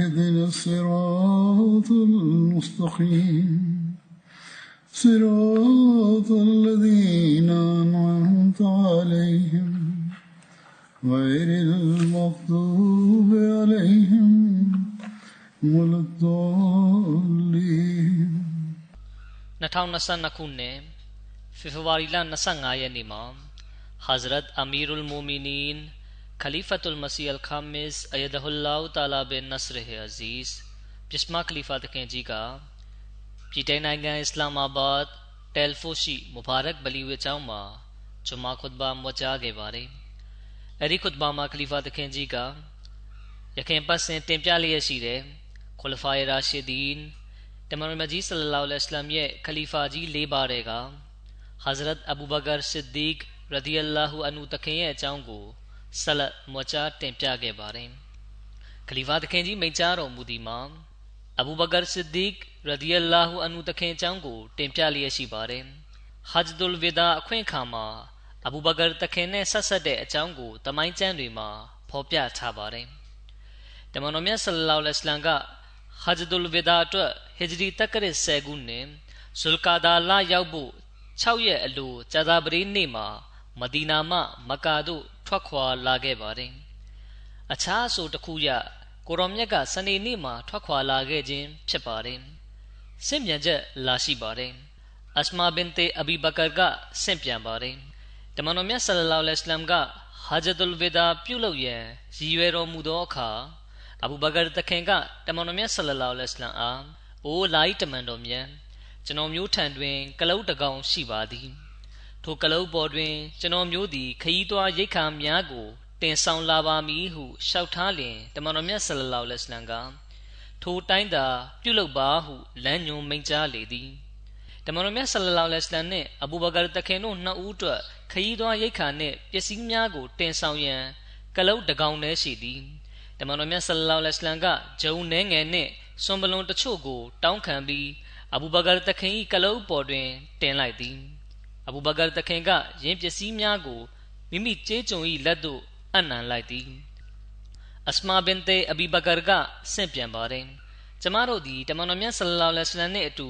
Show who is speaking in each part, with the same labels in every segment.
Speaker 1: اهدنا الصراط المستقيم صراط الذين أنعمت عليهم غير المغضوب عليهم ولا الضالين
Speaker 2: 2022ခုနှစ်ဖေဖော်ဝါရီလ25ရက်နေ့မှာ Hazrat Amirul Mu'minin Khalifatul Masih Al-Khamis Ayadahullah Ta'ala bin Nasr Aziz ပြစ်မခလီဖာတခင်ကြီးကပြည်တိုင်နိုင်ငံအစ္စလာမာဘတ်တယ်လ်ဖိုရှိမူဘာရက်ဘလီဝေချောင်းမှာဂျမာခွတ်ဘာမွကြားခဲ့ပါတယ်။အဲဒီခွတ် ဆက်လက်မွကြားတင်ပြခဲ့ပါတယ်။ခလီဖာသခင်ကြီးမိန့်ကြားတော်မူသည်မှာအဘူဘကာဆစ်ဒီကရဒီအလာဟူအန်ဟူသခင်အကြောင်းကို တင်ပြလျက်ရှိပါတယ်။ဟဂျ်ဒุลဝီဒါအခွင့်အခါမှာအဘူဘကာသခင်နဲ့ဆက်ဆက်တဲ့အကြောင်းကိုတမိုင်းကျမ်းတွေမှာဖော်ပြထားပါတယ်။တမန်တော်မြတ်ဆလ္လာလဟ်အလိုင်းကဟဂျ်ဒุลဝီဒါအတွက်ဟဂျရီတက္ကရစ်10ခုနဲ့ဇူလ်ကာဒါလာရောက်ဖို့6ရက်အလိုကြာသပတေးနေ့မှာမဒီနာမှမကာတို့ ထွက်ခွာလာခဲ့ပါတယ်။အခြားအဆိုတစ်ခုရကိုရောမြတ်ကစနေနေ့မှာထွက်ခွာလာခဲ့ခြင်းဖြစ်ပါတယ်။စင့်ပြန်ချက်လာရှိပါတယ်။အစမာဘင်တေအဘီဘကာကစင့်ပြန်ပါတယ်။တမန်တော်မြတ်ဆလလောလ္လဟ်အလัยဟ်ကဟာဂျတ်ုလ်ဝေဒါပြုလုပ်ရန်ရည်ရွယ်တော်မူသောအခါအဘူဘကာတခင်ကတမန်တော်မြတ်ဆလလောလ္လဟ်အလัยဟ်အားအိုးလာဤတမန်တော်မြတ်ကျွန်တော်မျိုးထံတွင်ကလုတ်တကောင်ရှိပါသည် ထိုကလုတ်ပေါ်တွင် ကျွန်တော်မျိုးသည် ခရီးသွားရိက္ခာများကို တင်ဆောင်လာပါမည်ဟုလျှောက်ထားလျှင် တမန်တော်မြတ်ဆလလောလဟ်အလัမ်က ထိုအတိုင်းသာ ပြုလုပ်ပါဟု လမ်းညွှန်မိန့်ကြားလေသည်တမန်တော်မြတ်ဆလလောလဟ်အလัမ်နှင့်အဘူဘကာတခင်တို့နှစ်ဦးအတွက်ခရီးသွားရိက္ခာနှင့်ပစ္စည်းများကို တင်ဆောင်ရန်ကလုတ်တကောင်တည်းရှိသည်တမန်တော်မြတ်ဆလလောလဟ်အလัမ်ကဂျုံနှဲငယ်နှင့်စွန်ပလွန်တချို့ကို တောင်းခံပြီးအဘူဘကာတခင်၏ကလုတ်ပေါ်တွင် တင်လိုက်သည် အဘူဘကာတခင်ကယင်းပစ္စည်းများကိုမိမိကျေးကျွန်၏လက်သို့အံ့နံလိုက်သည်အစမာဘင်တေအဘီဘကာကဆင့်ပြန်ပါတယ်ကျမတို့သည်တမန်တော်မြတ်ဆလလောလ္လဟ်အလัยဟ်နှင့်အတူ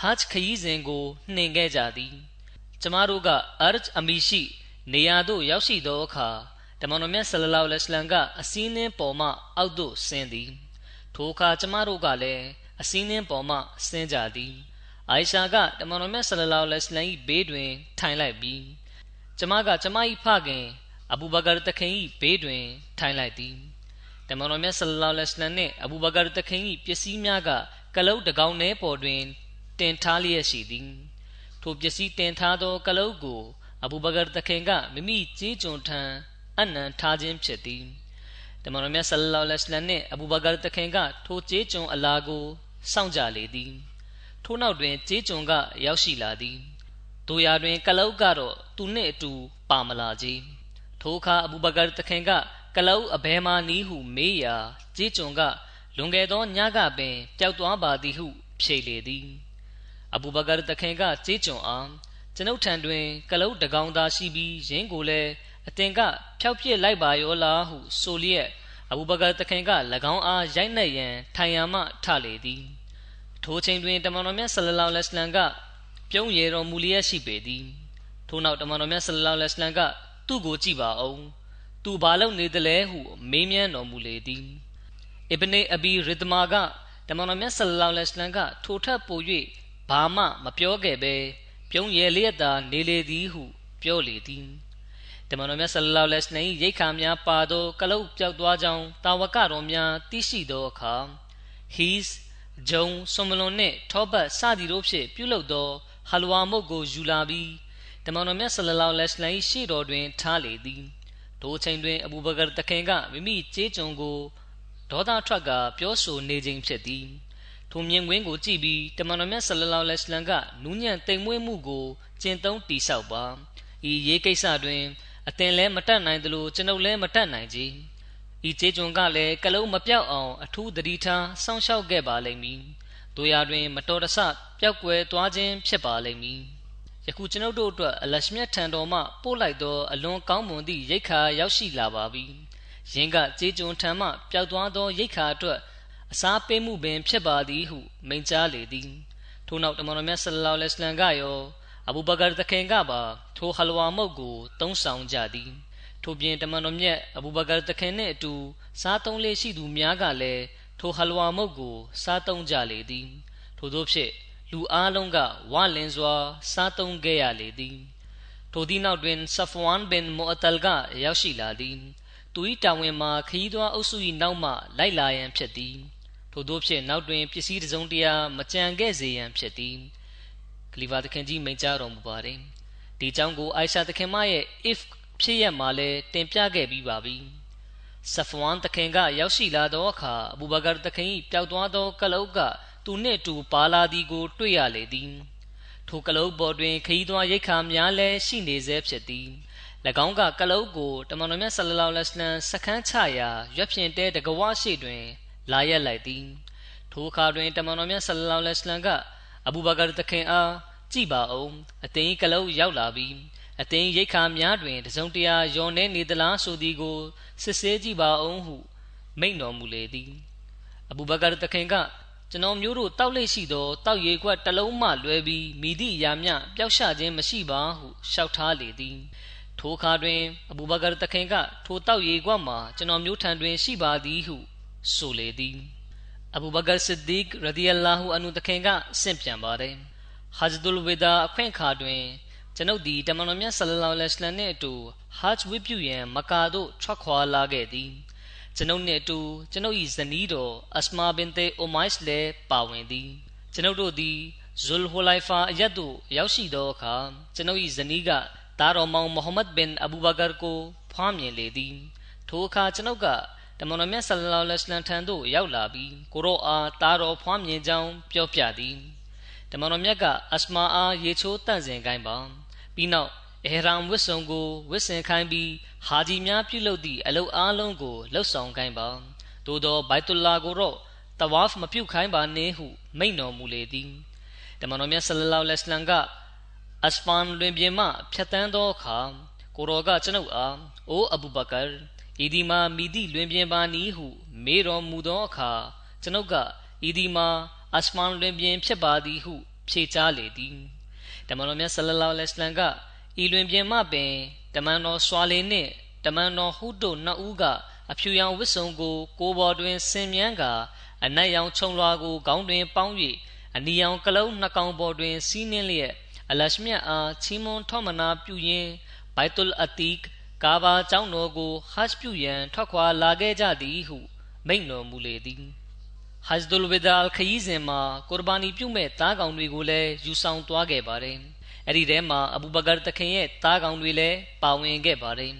Speaker 2: ဟဂျ်ခရီးစဉ်ကိုနှင်ခဲ့ကြသည်ကျမတို့ကအာဂျ်အမီရှိ နေရာသို့ရောက်ရှိသောအခါတမန်တော်မြတ်ဆလလောလ္လဟ်အလัยဟ်ကအစည်းနှင်းပေါ်မှအောက်သို့ဆင်းသည်ထိုအခါကျမတို့ကလည်းအစည်းနှင်းပေါ်မှဆင်းကြသည် အိုင်ရှာကတမန်တော်မြတ်ဆလလောလဟ်အလိုင်း၏ဘေးတွင် ထိုင်လိုက်ပြီးကျမကကျမ၏ဖခင်အဘူဘကာတခင်၏ဘေးတွင် ထိုင်လိုက်သည်တမန်တော်မြတ်ဆလလောလဟ်အလိုင်းနှင့်အဘူဘကာတခင်၏ပစ္စည်းများကကလုတ်တကောင်ထဲပေါ်တွင်တင်ထားလျက်ရှိသည်ထိုပစ္စည်းတင်ထားသောကလုတ်ကိုအဘူဘကာတခင်ကမိမိကြေးကျွန်ထံအနံထားခြင်းဖြစ်သည်တမန်တော်မြတ်ဆလလောလဟ်အလိုင်းနှင့်အဘူဘကာတခင်ကထိုကြေးကျွန်အလာကိုစောင့်ကြလေသည် ထို့နောက်တွင်ကြေးကျွန်ကရောက်ရှိလာသည်တို့ရာတွင် ကလုတ်ကတော့သူနှင့်အတူပါမလာကြီးထိုအခါအဘူဘကာတခင်ကကလုတ်အဘဲမာနီးဟုမေးရာကြေးကျွန်ကလွန်ခဲ့သောညကပင်ပျောက်သွားပါသည်ဟုဖြေလေသည်အဘူဘကာတခင်ကကြေးကျွန်အားကျွန်ုပ်ထံတွင် ကလုတ်တကောင်သာရှိပြီးယင်းကိုလည်းအတင်ကဖျောက်ပြစ်လိုက်ပါရောလားဟုဆိုလျက်အဘူဘကာတခင်က၎င်းအားရိုက်နှက်ရန်ထိုင်ရန်မှထလေသည် ထိုချိန်တွင် တမန်တော်မြတ်ဆလလောလဟ်အလัမ်က ပြုံးရယ်တော်မူလျက်ရှိပေသည်။ထိုနောက်တမန်တော်မြတ်ဆလလောလဟ်အလัမ်က သူ့ကိုကြည့်ပါဦး။သူဘာလုပ်နေသလဲဟု မေးမြန်းတော်မူလေသည်။အစ်ဘနေအဘီရစ်ဒမာကတမန်တော်မြတ်ဆလလောလဟ်အလัမ်ကထိုထက်ပို၍ဘာမှမပြောခဲ့ဘဲပြုံးရယ်လျက်သာနေလေသည်ဟု ပြောလေသည်။တမန်တော်မြတ်ဆလလောလဟ်အလัမ်၏ရိတ်ခါများပါသောကလုတ်ပြောက်သွားကြောင်းတာဝကတော်များသိရှိသောအခါ he's ဂျုံဆွန်မလွန်နှင့်ထောပတ်စသည်တို့ဖြင့်ပြုလုပ်သောဟလဝါမုတ်ကိုယူလာပြီးတမန်တော်မြတ်ဆလလောလဟ်အလัยဟ်ရှေ့တော်တွင်ထားလေသည်ထိုအချိန်တွင်အဘူဘကာတခင်ကမိမိကြေးကျွန်ကိုဒေါသထွက်ကပြောဆိုနေခြင်းဖြစ်သည်ထိုမြင်ကွင်းကိုကြည့်ပြီးတမန်တော်မြတ်ဆလလောလဟ်အလัยဟ်ကနူးညံ့တိမ်မွေးမှုကိုကျင့်သုံးတိဆောက်ပါဤရေးကိစ္စတွင်အသင်လည်းမတတ်နိုင်သလိုကျွန်ုပ်လည်းမတတ်နိုင်ကြ ဤကျေးကျွန်ကလည်းကလုံးမပြောက်အောင်အထူးတတိထားစောင့်ရှောက်ခဲ့ပါလိမ့်မည်တို့ရာတွင် မတော်တဆပျောက်ကွယ်သွားခြင်းဖြစ်ပါလိမ့်မည်ယခုကျွန်ုပ်တို့အတွက်အလရှမြတ်ထံတော်မှပို့လိုက်သောအလွန်ကောင်းမွန်သည့်ရိတ်ခါရောက်ရှိလာပါပြီ။ယင်းကကြေးကျွန်ထံမှပျောက်သွားသောရိတ်ခါအတွက်အစားပေးမှုပင်ဖြစ်ပါသည်ဟုမိန့်ကြားလေသည်။ထို့နောက်တမန်တော်မြတ်ဆလလောလဟ်အလိုင်းကရောအဘူဘကာတခင်ကပါထိုဟလဝါမုတ်ကိုသုံးဆောင်ကြသည်။ ထို့ပြင်တမန်တော်မြတ်အဘူဘကာတခင်နှင့်အတူ စားသုံးလေးရှိသူများကလည်းထိုဟလဝါမုတ်ကို စားသုံးကြလေသည်။ထို့သောဖြင့်လူအားလုံးကဝလင်စွာ စားသုံးခဲ့ရလေသည်ထိုသည့်နောက်တွင်ဆဖဝမ်ဘင်မူအတလ်ကရောက်ရှိလာသည်သူ၏တာဝန်မှာခရီးသွားအုပ်စု၏နောက်မှလိုက်လာရန်ဖြစ်သည်ထို့သောဖြင့်နောက်တွင်ပစ္စည်းတစုံတရာမကြံခဲ့စေရန်ဖြစ်သည်ကလီဗာသခင်ကြီးမိန့်ကြားတော်မူပါသည်ဒီကြောင့်ကိုအိုင်ရှာသခင်မရဲ့ if ဖြစ်ရမှာလဲတင်ပြခဲ့ပြီးပါပြီဆဖဝမ်သခင်ကရောက်ရှိလာသောအခါအဘူဘကာသခင်၏ပျောက်သွားသောကလုတ်ကသူနှင့်အတူပါလာသည်ကို တွေ့ရလေသည်ထိုကလုတ်ပေါ်တွင်ခရီးသွားရိတ်ခါများလည်းရှိနေဆဲဖြစ်သည်၎င်းကကလုတ်ကိုတမန်တော်မြတ်ဆလလောလဟ်အလัยဟ်စခန်းချရာရွက်ဖြင့်တဲတကဝရှိတွင် လာရက်လိုက်သည်ထိုအခါတွင်တမန်တော်မြတ်ဆလလောလဟ်အလัยဟ်ကအဘူဘကာတခင်အားကြည်ပါအောင်အသင်ကလုတ်ရောက်လာပြီ အသင်ရိတ်ခါများတွင်တစုံတရာယွန်နေနေသလားဆိုသည်ကိုစစ်ဆေးကြည့်ပါအောင်ဟု မိန့်တော်မူလေသည်အဘူဘကာတခင်ကကျွန်တော်မျိုးတို့တောက်လက်ရှိသောတောက်ရည်ခွက်တစ်လုံးမှလွဲပြီးမိသည့်အရာမျှပျောက်ရှခြင်းမရှိပါဟုလျှောက်ထားလေသည်ထိုအခါတွင်အဘူဘကာတခင်ကထိုတောက်ရည်ခွက်မှာကျွန်တော်မျိုးထံတွင်ရှိပါသည်ဟုဆိုလေသည်အဘူဘကာဆစ်ဒီကရဒီအလာဟူအန်ဟူတခင်ကဆင့်ပြန်ပါတယ်ဟဂျ်ဒူလ်ဝေဒါအခွင့်အခါတွင် ကျွန်ုပ်သည်တမန်တော်မြတ်ဆလလောလဟ်အလัยဟ်နှင့်အတူဟဂျ်ဝိပြုရန်မကာသို့ထွက်ခွာလာခဲ့သည်ကျွန်ုပ်နှင့်အတူကျွန်ုပ်၏ဇနီးတော်အစမာဘင်တေအိုမိုက်စ်လည်းပါဝင်သည်ကျွန်ုပ်တို့သည်ဇူလ်ဟူလိုက်ဖာအယတ်သို့ရောက်ရှိသောအခါကျွန်ုပ်၏ဇနီးကတာတော်မောင်မိုဟမ္မဒ်ဘင်အဘူဘကာကိုဖွားမြင်လေသည်ထိုအခါကျွန်ုပ်ကတမန်တော်မြတ်ဆလလောလဟ်အလัยဟ်ထံသို့ရောက်လာပြီးကိုရောအားတာတော်ဖွားမြင်ကြောင်းပြောပြသည်တမန်တော်မြတ်ကအစမာအားရေချိုးတန့်စင်ကိုင်းပါ ပြီးနောက်အဟရမ်ဝစ်စုံကိုဝစ်စင်ခိုင်းပြီးဟာဂျီများပြုလုပ်သည့်အလုပ်အားလုံးကိုလှုပ်ဆောင်ခိုင်းပါသို့သောဘိုက်တူလာကိုတော့တဝါဖ်မပြုတ်ခိုင်းပါနှင့်ဟုမိန့်တော်မူလေသည်တမန်တော်မြတ်ဆလလောလဟ်အလัยဟ်ကအစဖန်လွင်ပြင်မှဖြတ်တန်းသောအခါကိုရောကကျွန်ုပ်အားအိုအဘူဘကာဤဒီမာမိသည့်လွင်ပြင်ပါနီဟု မေးတော်မူသောအခါကျွန်ုပ်ကဤဒီမာအစဖန်လွင်ပြင်ဖြစ်ပါသည်ဟု ဖြေကြားလေသည် တမန်တော်မြတ်ဆလလောလဟ်အလัยဟ်ကဤလွင်ပြင်မှပင်တမန်တော်စွာလင်နှင့်တမန်တော်ဟုတို့နှစ်ဦးကအဖြူရောင်ဝတ်စုံကိုကိုပေါ်တွင်ဆင်မြန်းကာအနက်ရောင်ခြုံလွှာကိုခေါင်းတွင်ပေါင်း၍အနီရောင်ကလုံးနှကောင်ပေါ်တွင်စီးနှင်းလျက်အလရှမြတ်အားချီးမွမ်းထောမနာပြုရင်းဘိုက်တုလ်အတီကကာဘာကျောင်းတော်ကိုဟတ်ပြုရန်ထွက်ခွာလာခဲ့ကြသည်ဟုမိန့်တော်မူလေသည် ဟဂျ်ဒူလ်ဝီဒါအလ်ခရီးစဉ်မှာကုရ်ဘာနီပြုမဲ့သားကောင်တွေကိုလည်းယူဆောင်သွားခဲ့ပါတယ်။အဲ့ဒီထဲမှာအဘူဘကာတခင်ရဲ့သားကောင်တွေလည်းပါဝင်ခဲ့ပါတယ်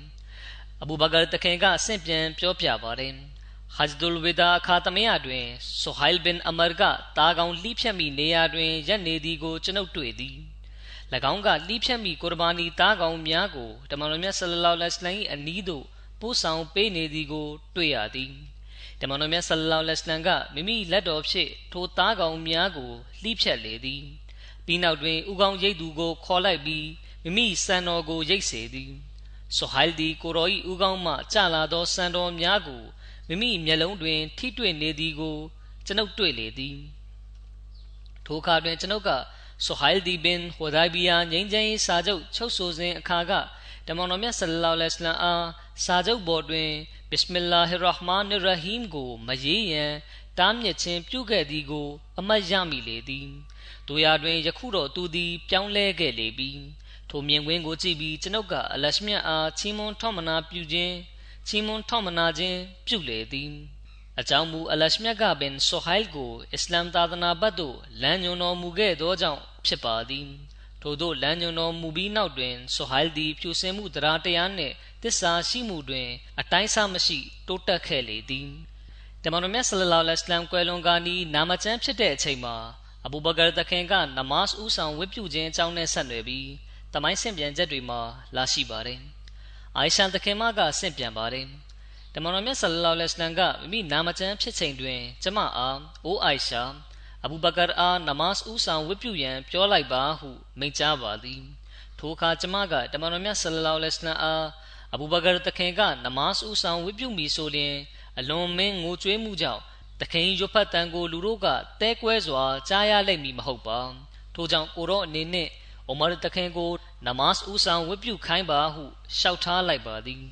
Speaker 2: အဘူဘကာတခင်ကအဆင့်ပြန်ပြောပြပါတယ်ဟဂျ်ဒူလ်ဝီဒါအခါသမယတွင်ဆိုဟိုင်လ်ဘင်အမာကတာကောင်လှိဖြတ်မိနေရာတွင်ရက်နေသည်ကိုကျွန်ုပ်တွေ့သည်၎င်းကလှိဖြတ်မိကုရ်ဘာနီတာကောင်များကိုတမန်တော်မြတ်ဆလလောလဟ်အလိုင်းအနီးသို့ပို့ဆောင်ပေးနေသည်ကိုတွေ့ရသည် တမန်တော်မြတ်ဆလလောလဟ်အလိုင်းကမိမိလက်တော်ဖြင့်ထိုတာကောင်များကိုလှိဖြတ်လေသည်ပြီးနောက်တွင်ဥကောင်းရိတ်သူကိုခေါ်လိုက်ပြီးမိမိစံတော်ကိုရိတ်စေသည်ဆိုဟိုင်ဒီကိုရောဤဥကောင်းမှကြလာသောစံတော်များကိုမိမိမျက်လုံးတွင် ထိတွေ့နေသည်ကို ကျွန်ုပ်တွေ့လေသည်ထိုအခါတွင်ကျွန်ုပ်ကဆိုဟိုင်ဒီဘင်ဟိုဒိုင်ဘီယာငိမ့်ချမ်းစာချုပ်ချုပ်ဆိုစဉ်အခါက တတမန်တော်မြတ်ဆလလောလဟ်အလัยဟိဝါစလမ်အားစာချုပ်ပေါ်တွင်ဘစ်မီလာဟ်ရဟ်မာန်ရဟီမ်ကိုမရေးရန်တားမြစ်ခြင်းပြုခဲ့သည်ကို အမတ်ရမိလေသည်တို့ရာတွင်ယခုတော့သူသည် ပြောင်းလဲခဲ့လေပြီထိုမြင်ကွင်းကိုကြည့်ပြီးကျွန်ုပ်ကအလရှမြတ်အားချီးမွမ်းထောက်မနာပြုခြင်းချီးမွမ်းထောက်မနာခြင်းပြုလေသည်အကြောင်းမူအလရှမြတ်ကပင်ဆိုဟိုင်ကိုအစ္စလာမ်သာသနာဘတ်သို့လမ်းညွှန်တော်မူခဲ့သောကြောင့်ဖြစ်ပါသည် ထို့သောလမ်းညွှန်တော်မူပြီးနောက်တွင်ဆိုဟိုင်သည်ဖြူစင်မှုတရားတရားနှင့်တစ္ဆာရှိမှုတွင် အတိုင်းစားမရှိတိုးတက်ခဲ့လေသည်တမန်တော်မြတ်ဆလလောလဟ်အလัยဟ်ကွယ်လွန်ကာနီနာမကျမ်းဖြစ်တဲ့အချိန်မှာအဘူဘကာတခင်ကနမတ်ဦးဆောင်ဝတ်ပြုခြင်းအကြောင်းနဲ့ဆက်နွယ်ပြီးတမိုင်းဆင့်ပြန်ချက်တွေမှာလာရှိပါတယ်။အိုင်ရှာတခင်မကဆင့်ပြန်ပါတယ်။တမန်တော်မြတ်ဆလလောလဟ်အလัยဟ်ကမိမိနာမကျမ်းဖြစ်ချိန်တွင် ကျမအားအိုးအိုင်ရှာ အဘူဘကာအားနမတ်ဦးဆောင်ဝတ်ပြုရန်ပြောလိုက်ပါဟုမိန့်ကြားပါသည်။ထိုအခါကျမကတမန်တော်မြတ်ဆလလောလဟ်အလัยဟ်အားအဘူဘကာတခင်ကနမတ်ဦးဆောင်ဝတ်ပြုမိဆိုလျင်အလွန်မင်းငိုကြွေးမှုကြောင့်တခင်ရွတ်ဖတ်တန်ကိုလူတို့ကတဲကွဲစွာကြားရလိမ့်မည်မဟုတ်ပါထို့ကြောင့်ကိုတော့အနေနဲ့အိုမာတခင်ကိုနမတ်ဦးဆောင်ဝတ်ပြုခိုင်းပါဟုလျှောက်ထားလိုက်ပါသည်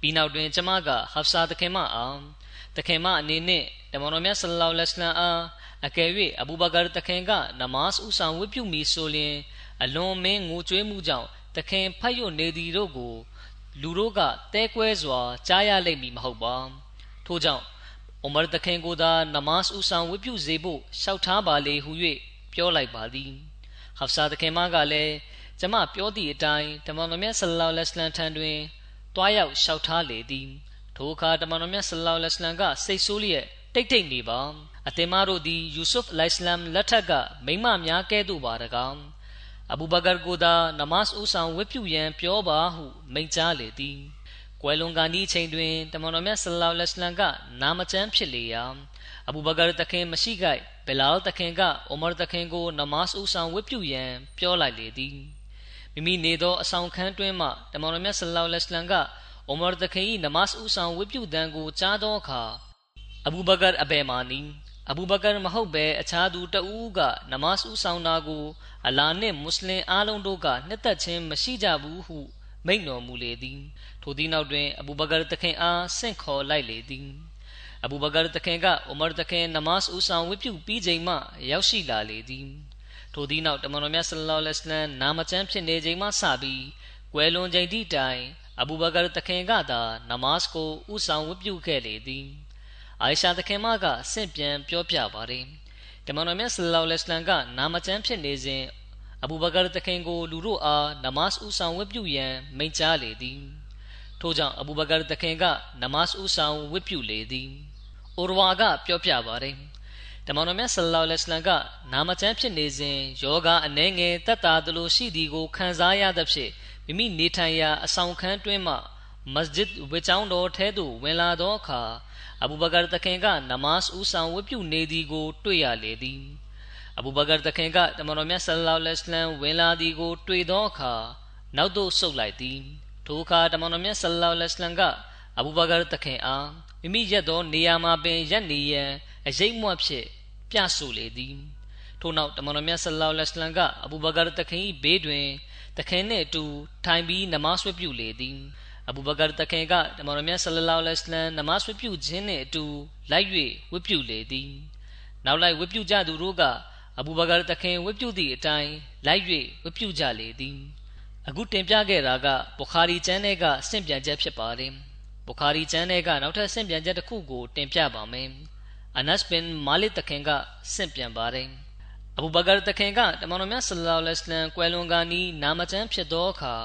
Speaker 2: ပြီးနောက်တွင်ကျမကဟဖ်ဆာတခင်မအောင်တခင်မအနေနဲ့တမန်တော်မြတ်ဆလလောလဟ်အလัยဟ်အား အကယ်၍အဘူဘကာတခင်ကနမတ်ဦးဆောင်ဝတ်ပြုမည်ဆိုလျင် အလွန်မင်းငိုကြွေးမှုကြောင့်တခင်ဖတ်ရွနေသည်တို့ကို လူတို့ကတဲကွဲစွာကြားရလိမ့်မည်မဟုတ်ပါထို့ကြောင့်အိုမာတခင်ကိုသာနမတ်ဦးဆောင်ဝတ်ပြုစေဖို့လျှောက်ထားပါလေဟု၍ပြောလိုက်ပါသည်ဟဖ်ဆာတခင်မကလည်းကျမပြောသည့်အတိုင်းတမန်တော်မြတ်ဆလလောလဟ်အလัยဟ်ထံတွင်တွားရောက်လျှောက်ထားလေသည်ထိုအခါတမန်တော်မြတ်ဆလလောလဟ်အလัยဟ်ကစိတ်ဆိုးလျက်တိတ်တိတ်နေပါ အသင်မတို့သည်ယူဆုဖ်အလိုင်စလမ်လက်ထက်ကမိမများကဲ့သို့ပါတကားအဘူဘကာကိုသာနမတ်ဦးဆောင်ဝတ်ပြုရန်ပြောပါဟုမိန့်ကြားလေသည်ကွယ်လွန်ကနီးချိန်တွင်တမန်တော်မြတ်ဆလလောလဟ်အလัยဟ်ကနာမကျမ်းဖြစ်လေရာအဘူဘကာတခင်မရှိခိုက်ဘလာလ်တခင်ကအိုမာတခင်ကိုနမတ်ဦးဆောင်ဝတ်ပြုရန်ပြောလိုက်လေသည်မိမိနေသောအဆောင်ခန်းတွင်မှတမန်တော်မြတ်ဆလလောလဟ်အလัยဟ်ကအိုမာတခင်၏နမတ်ဦးဆောင်ဝတ်ပြုတန်ကိုကြားသောအခါအဘူဘကာအဘယ်မာနီ အဘူဘကာမဟုတ်ဘဲအခြားသူတဦးကနမတ်ဦးဆောင်တာကိုအလာနှင့်မွတ်စလင်အားလုံးတို့ကနှစ်သက်ခြင်းမရှိကြဘူးဟုမိန့်တော်မူလေသည်ထိုသည့်နောက်တွင်အဘူဘကာတခင်အားဆင့်ခေါ်လိုက်လေသည်အဘူဘကာတခင်ကအိုမာတခင်နမတ်ဦးဆောင်ဝတ်ပြုပြီးချိန်မှရောက်ရှိလာလေသည်ထိုသည့်နောက်တမန်တော်မြတ်ဆလလောလဟ်အလัยဟ်နာမကျမ်းဖြစ်နေချိန်မှစပြီးကွယ်လွန်ချိန်သည့်တိုင်အဘူဘကာတခင်ကသာနမတ်ကိုဦးဆောင်ဝတ်ပြုခဲ့လေသည် အိုင်ရှာတခင်မကဆင့်ပြန်ပြောပြပါတယ်တမန်တော်မြတ်ဆလလောလဟ်အလัยဟ်ကနာမကျမ်းဖြစ်နေစဉ်အဘူဘကာတခင်ကိုလူတို့အားနမတ်ဦးဆောင်ဝတ်ပြုရန်မိန့်ကြားလေသည်ထို့ကြောင့်အဘူဘကာတခင်ကနမတ်ဦးဆောင်ဝတ်ပြုလေသည်အိုရဝါကပြောပြပါတယ်တမန်တော်မြတ်ဆလလောလဟ်အလัยဟ်ကနာမကျမ်းဖြစ်နေစဉ်ယောဂအနှဲငယ်တက်တာသလိုရှိသည်ကိုခံစားရသဖြင့်မိမိနေထိုင်ရာအဆောင်ခန်းတွင်မှ မစဂျစ်ဝေချောင်းတော်ထဲသို့ဝင်လာသောအခါအဘူဘကာတခင်ကနမတ်ဦးဆောင်ဝတ်ပြုနေသည်ကို တွေ့ရလေသည်အဘူဘကာတခင်ကတမန်တော်မြတ်ဆလလောလဟ်အလัยဟ်ဝင်လာသည်ကို တွေ့သောအခါနောက်သို့ဆုတ်လိုက်သည်ထိုအခါတမန်တော်မြတ်ဆလလောလဟ်အလัยဟ်ကအဘူဘကာတခင်အားမိမိရက်သောနေရာမှာပင်ရက်နေရန်အရေးမွတ်ဖြစ်ပြဆိုလေသည်ထို့နောက်တမန်တော်မြတ်ဆလလောလဟ်အလัยဟ်ကအဘူဘကာတခင်၏ဘေးတွင်တခင်နှင့်အတူထိုင်ပြီးနမတ်ဝတ်ပြုလေသည် အဘူဘကာတခင်ကတမန်တော်မြတ်ဆလလောလဟ်အလัยဟ်နမတ်ဝတ်ပြုခြင်းနှင့်အတူလိုက်၍ဝတ်ပြုလေသည်နောက်လိုက်ဝတ်ပြုကြသူတို့ကအဘူဘကာတခင်ဝတ်ပြုသည့်အတိုင်းလိုက်၍ဝတ်ပြုကြလေသည်အခုတင်ပြခဲ့တာကဘူခါရီကျမ်းထဲကဆင့်ပြန်ချက်ဖြစ်ပါတယ်ဘူခါရီကျမ်းထဲကနောက်ထပ်ဆင့်ပြန်ချက်တစ်ခုကိုတင်ပြပါမယ်အနတ်ဘင်မာလစ်တခင်ကဆင့်ပြန်ပါတယ်အဘူဘကာတခင်ကတမန်တော်မြတ်ဆလလောလဟ်အလัยဟ်ကွယ်လွန်ကနီးနာမကျမ်းဖြစ်သောအခါ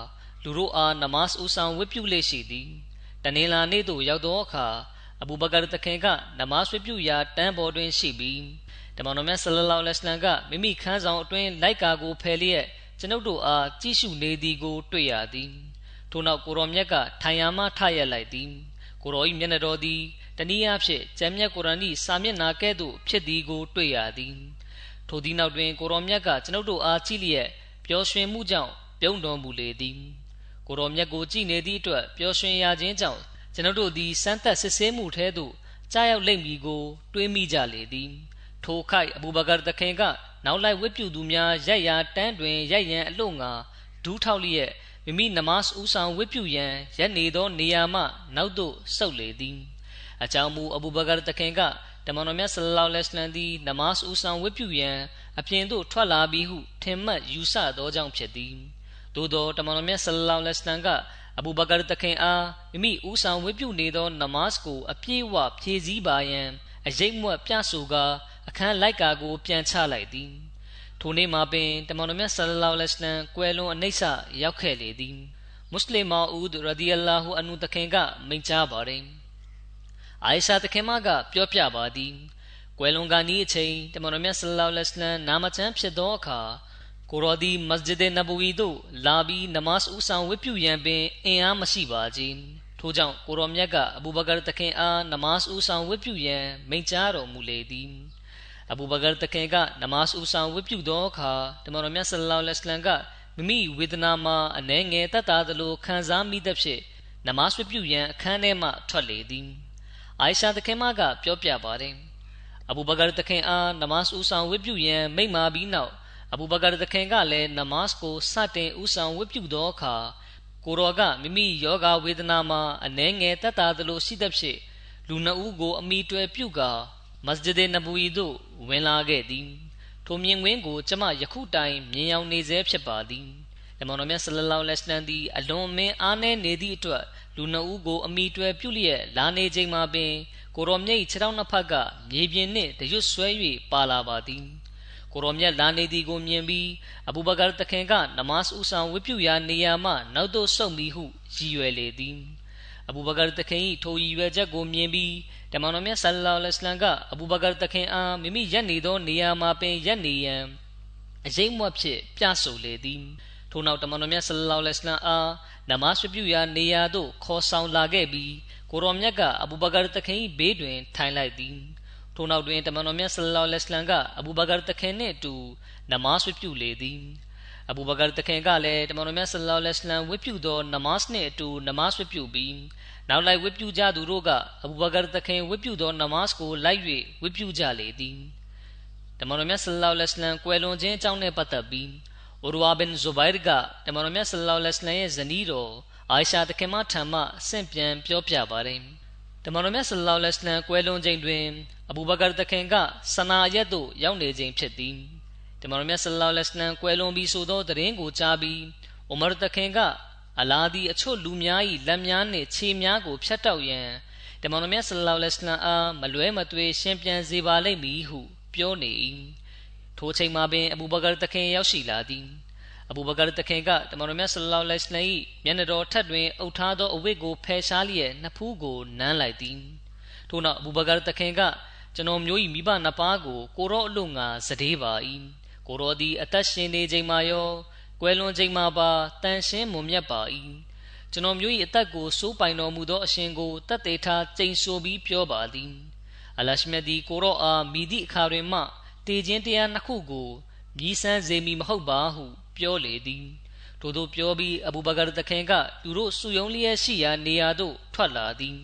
Speaker 2: လူတို့အားနမတ်ဦးဆောင်ဝတ်ပြုလေ့ရှိသည်တနင်္လာနေ့သို့ရောက်သောအခါအဘူဘကာတခင်ကနမတ်ဝတ်ပြုရာတန်းပေါ်တွင်ရှိပြီးတမန်တော်မြတ်ဆလလောလဟ်အလัยဟ်ကမိမိခန်းဆောင်အတွင်းလိုက်ကာကိုဖယ်လျက်ကျွန်ုပ်တို့အားကြည့်ရှုနေသည်ကို တွေ့ရသည်ထို့နောက်ကိုရောမြတ်ကထိုင်ရာမှထရက်လိုက်သည်ကိုရော၏မျက်နှာတော်သည်တနည်းအားဖြင့်ကျမ်းမြတ်ကုရ်အာန်၏စာမျက်နှာကဲ့သို့ဖြစ်သည်ကို တွေ့ရသည်ထိုသည့်နောက်တွင်ကိုရောမြတ်ကကျွန်ုပ်တို့အားကြည့်လျက်ပျော်ရွှင်မှုကြောင့်ပြုံးတော်မူလေသည် ကိုတော်မြတ်ကိုကြည်နေသည့်အတွက်ပျော်ရွှင်ရခြင်းကြောင့်ကျွန်ုပ်တို့သည်စမ်းသပ်စစ်ဆေးမှုထဲသို့ကြားရောက်လိမ့်မည်ကို တွေးမိကြလေသည်ထိုခိုက်အဘူဘကာတခင်ကနောက်လိုက်ဝတ်ပြုသူများရိုက်ရာတန်းတွင်ရိုက်ရန်အလို့ငါဒူးထောက်လျက်မိမိနမတ်ဥဆောင်ဝတ်ပြုရန်ရက်နေသောနေရာမှနောက်သို့ဆုတ်လေသည်အကြောင်းမူအဘူဘကာတခင်ကတမန်တော်မြတ်ဆလလောလ္လဟ်အလัยဟိဝါစလမ်သည်နမတ်ဥဆောင်ဝတ်ပြုရန်အပြင်သို့ထွက်လာပြီးဟုထင်မှတ်ယူဆသောကြောင့်ဖြစ်သည် သို့သောတမန်တော်မြတ်ဆလလောလစ်လမ်ကအဘူဘကာတခင်အားမိမိဦးဆောင်ဝိပြုနေသောနမတ်ကိုအပြည့်အဝဖြည့်ဆည်းပါရန်အရေးမွတ်ပြဆိုကာအခန်းလိုက်ကာကို ပြန်ချလိုက်သည်ထိုနေ့မှာပင်တမန်တော်မြတ်ဆလလောလစ်လမ်ကွယ်လွန်အနှိမ့်ဆရောက်ခဲ့လေသည်မွတ်စလင်မအူဒ်ရဒီအလာဟူအန်နုတခင်ကမိန့်ကြားပါတယ်အိုင်ရှာတခင်မကပြောပြပါသည်ကွယ်လွန်ကနေ့အချိန်တမန်တော်မြတ်ဆလလောလစ်လမ်နာမကျမ်းဖြစ်သောအခါ ကိုရောဒီမစဂျစ်နဘူဝီသို့လာပြီးနမတ်ဦးဆောင်ဝတ်ပြုရန်ပင်အင်အားမရှိပါကြီးထို့ကြောင့်ကိုရောမြတ်ကအဘူဘကာတခင်အားနမတ်ဦးဆောင်ဝတ်ပြုရန်မိန့်ကြားတော်မူလေသည်အဘူဘကာတခင်ကနမတ်ဦးဆောင်ဝတ်ပြုသောအခါတမန်တော်မြတ်ဆလလောလ္လဟ်အလัยဟိဝါစလမ်ကမိမိဝေဒနာမှာအနှဲငယ်တတ်တာသလိုခံစားမိသဖြင့်နမတ်ဝတ်ပြုရန်အခန်းထဲမှထွက်လေသည်အိုင်ရှာတခင်မကပြောပြပါတယ်အဘူဘကာတခင်အားနမတ်ဦးဆောင်ဝတ်ပြုရန်မိန့်မာပြီးနောက် အဘူဘကာတခင်ကလည်းနမတ်ကိုစတင်ဥဆောင်ဝတ်ပြုသောအခါကိုရောကမိမိယောဂဝေဒနာမှာအနှဲငယ်တက်တာသလိုရှိသဖြင့်လူနှုတ်ကိုအမိတွယ်ပြုကာမစဂျစ်နဘူီသို့ဝင်လာခဲ့သည်ထိုမြင်ကွင်းကိုကျမယခုတိုင်မြင်ရောက်နေစေဖြစ်ပါသည်အမောင်တော်မြတ်ဆလလောလဟ်အလัยဟိသည်အလွန်မင်းအားနည်းနေသည့်အတွက်လူနှုတ်ကိုအမိတွယ်ပြုလျက်လာနေချိန်မှာပင်ကိုရောမြိတ်ခြေထောက်နှစ်ဖက်ကမြေပြင်နှင့်တရွတ်ဆွဲ၍ပါလာပါသည် ကိုရောမြတ်လာနေသည်ကိုမြင်ပြီးအဘူဘကာတခင်ကနမတ်ဦးဆောင်ဝတ်ပြုရာနေရာမှနောက်သို့ဆုတ်မိဟုရည်ရွယ်လေသည်အဘူဘကာတခင်၏ထိုရည်ရွယ်ချက်ကိုမြင်ပြီးတမန်တော်မြတ်ဆလ္လာလဟ်အလัยဟ်ကအဘူဘကာတခင်အားမိမိရက်နေသောနေရာမှာပင်ရက်နေရန်အရေးမွတ်ဖြစ်ပြဆိုလေသည်ထို့နောက်တမန်တော်မြတ်ဆလ္လာလဟ်အလัยဟ်အားနမတ်ပြုရာနေရာသို့ခေါ်ဆောင်လာခဲ့ပြီးကိုရောမြတ်ကအဘူဘကာတခင်၏ဘေးတွင်ထိုင်လိုက်သည် ထို့နောက်တွင်တမန်တော်မြတ်ဆလလောလစ်လန်ကအဘူဘကာတခင်နှင့်အတူနမားဝတ်ပြုလေသည်အဘူဘကာတခင်ကလည်းတမန်တော်မြတ်ဆလလောလစ်လန်ဝတ်ပြုသောနမားနှင့်အတူနမားဝတ်ပြုပြီးနောက်လိုက်ဝတ်ပြုကြသူတို့ကအဘူဘကာတခင်ဝတ်ပြုသောနမားကိုလိုက်၍ဝတ်ပြုကြလေသည်တမန်တော်မြတ်ဆလလောလစ်လန်ကွယ်လွန်ခြင်းအကြောင်းနှင့်ပတ်သက်ပြီးအူရဝါဘင်ဇူဘိုင်ရ်ကတမန်တော်မြတ်ဆလလောလစ်လန်ရဲ့ဇနီးတော်အိုင်ရှာတခင်မထံမှဆင့်ပြန်ပြောပြပါတယ်။ တမန်တော်မြတ်ဆလ္လာလဟ်အလัยဟ်ကွယ်လွန်ခြင်းတွင်အဘူဘကာတခင်ကဆနာရက်သို့ရောက်နေခြင်းဖြစ်သည်တမန်တော်မြတ်ဆလ္လာလဟ်အလัยဟ်ကွယ်လွန်ပြီးဆိုသောသတင်းကိုကြားပြီးဥမာတခင်ကအလာဒီအချို့လူများ၏လက်များနှင့်ခြေများကိုဖြတ်တောက်ရန်တမန်တော်မြတ်ဆလ္လာလဟ်အလัยဟ်အားမလွဲမသွေရှင်းပြန်စေပါလိမ့်မည်ဟုပြောနေ၏ထိုချိန်မှာပင်အဘူဘကာတခင်ရောက်ရှိလာသည် အဘူဘကာတခင်ကတမန်တော်မြတ်ဆလ္လာလဟ်အလัยဟ်၏မျက်နှာတော်ထက်တွင်အုပ်ထားသောအဝတ်ကိုဖယ်ရှားလျက်နှစ်ဖူးကိုနမ်းလိုက်သည်ထို့နောက်အဘူဘကာတခင်ကကျွန်တော်မျိုး၏မိဘနှစ်ပါးကိုကိုရောအလို့ငါစဒေးပါ၏ကိုရောသည်အသက်ရှင်နေချိန်မှာရောကွယ်လွန်ချိန်မှာပါတန်ရှင်းမွန်မြတ်ပါ၏ကျွန်တော်မျိုး၏အသက်ကိုစိုးပိုင်တော်မူသောအရှင်ကိုတတ်သေးထားကြိမ်ဆိုပြီးပြောပါသည်အလရှမြတ်သည်ကိုရောအားမိသည့်အခါတွင်မှတေခြင်းတရားနှစ်ခုကိုမြည်ဆန်းစေမည်မဟုတ်ပါဟု ပြောလေသည်ထို့သောပြောပြီးအဘူဘကာသခင်ကသူတို့စုယုံလျက်ရှိရာနေရာသို့ထွက်လာသည်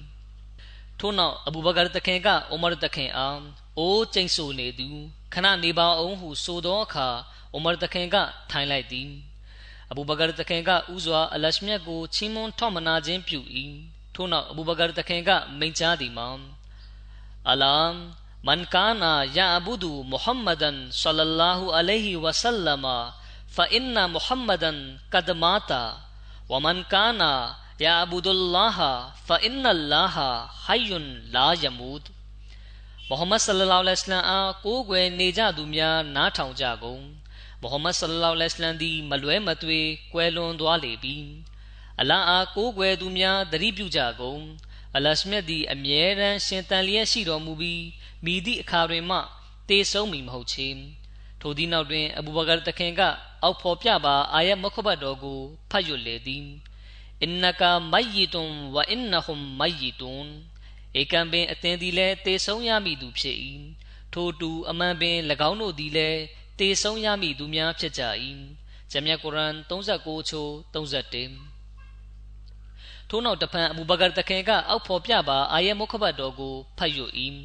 Speaker 2: ထို့နောက်အဘူဘကာသခင်ကအိုမာသခင်အားအိုးကျိန်ဆိုနေသူခဏနေပါအောင်ဟုဆိုသောအခါအိုမာသခင်ကထိုင်လိုက်သည်အဘူဘကာသခင်ကဥဇွာအလရှမြတ်ကိုချီးမွမ်းထောက်မနာခြင်းပြု၏ထို့နောက်အဘူဘကာသခင်ကမိန့်ကြားသည်မှာအလမ်မန်ကာနာယာအဘူဒူမုဟမ္မဒန်ဆလလာဟူအလိုင်ဟီဝဆလမာ فإن محمدا قد مات ومن كان يعبد الله فإن الله حي لا يموت မုဟမ္မဒ်ဆလလောလဟ်အလိုင်းအားကိုးကွယ်နေကြသူများနားထောင်ကြကုန်မုဟမ္မဒ်ဆလလောလဟ်အလိုင်းသည်မလွဲမသွေကွယ်လွန်သွားလေပြီအလ္လာဟ်အားကိုးကွယ်သူများသတိပြုကြကုန်အလရှမြတ်သည်အမြဲတမ်းရှင်တန်လျက်ရှိတော်မူပြီးမိသည့်အခါတွင်မှတေဆုံးမည်မဟုတ်ချေထိုသည့်နောက်တွင်အဘူဘကာတခင်က အောက်ဖော်ပြပါအာယတ်မခဘတ်တော်ကိုဖတ်ရွတ်လေသည်အင်နကာမယီတွန်ဝအင်နဟွမ်မယီတွန်ဧကံပင်အသင်သည်လည်းတေဆုံးရမည်သူဖြစ်၏ထိုတူအမှန်ပင်၎င်းတို့သည်လည်းတေဆုံးရမည်သူများဖြစ်ကြ၏ဂျမ်မြတ်ကုရ်အာန်39ချို31ထို့နောက်တဖန်အဘူဘကာတခင်ကအောက်ဖော်ပြပါအာယတ်မခဘတ်တော်ကိုဖတ်ရွတ်၏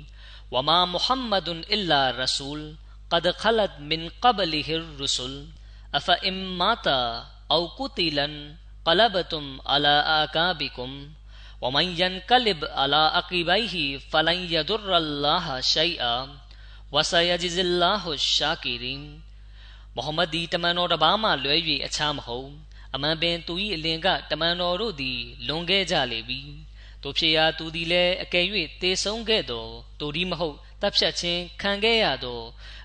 Speaker 2: ဝမာမုဟမ္မဒ်အစ်လာရဆူလ် قد خلت من قبله الرسل أفإن مات أو قتلا قلبتم على آكابكم ومن ينقلب على عقبيه فلن يضر الله شيئا وسيجزي الله الشاكرين မုဟမ္မဒ်ဒီတမန်တော်တစ်ပါးမှလွဲ၍အခြားမဟုတ်အမှန်ပင်သူ၏အလင်ကတမန်တော်တို့သည်လွန်ခဲ့ကြလေပြီတို့ဖြစ်ရာသူသည်လည်းအကယ်၍တေဆုံးခဲ့သောတူဒီမဟုတ်တပ်ဖြတ်ခြင်းခံခဲ့ရသော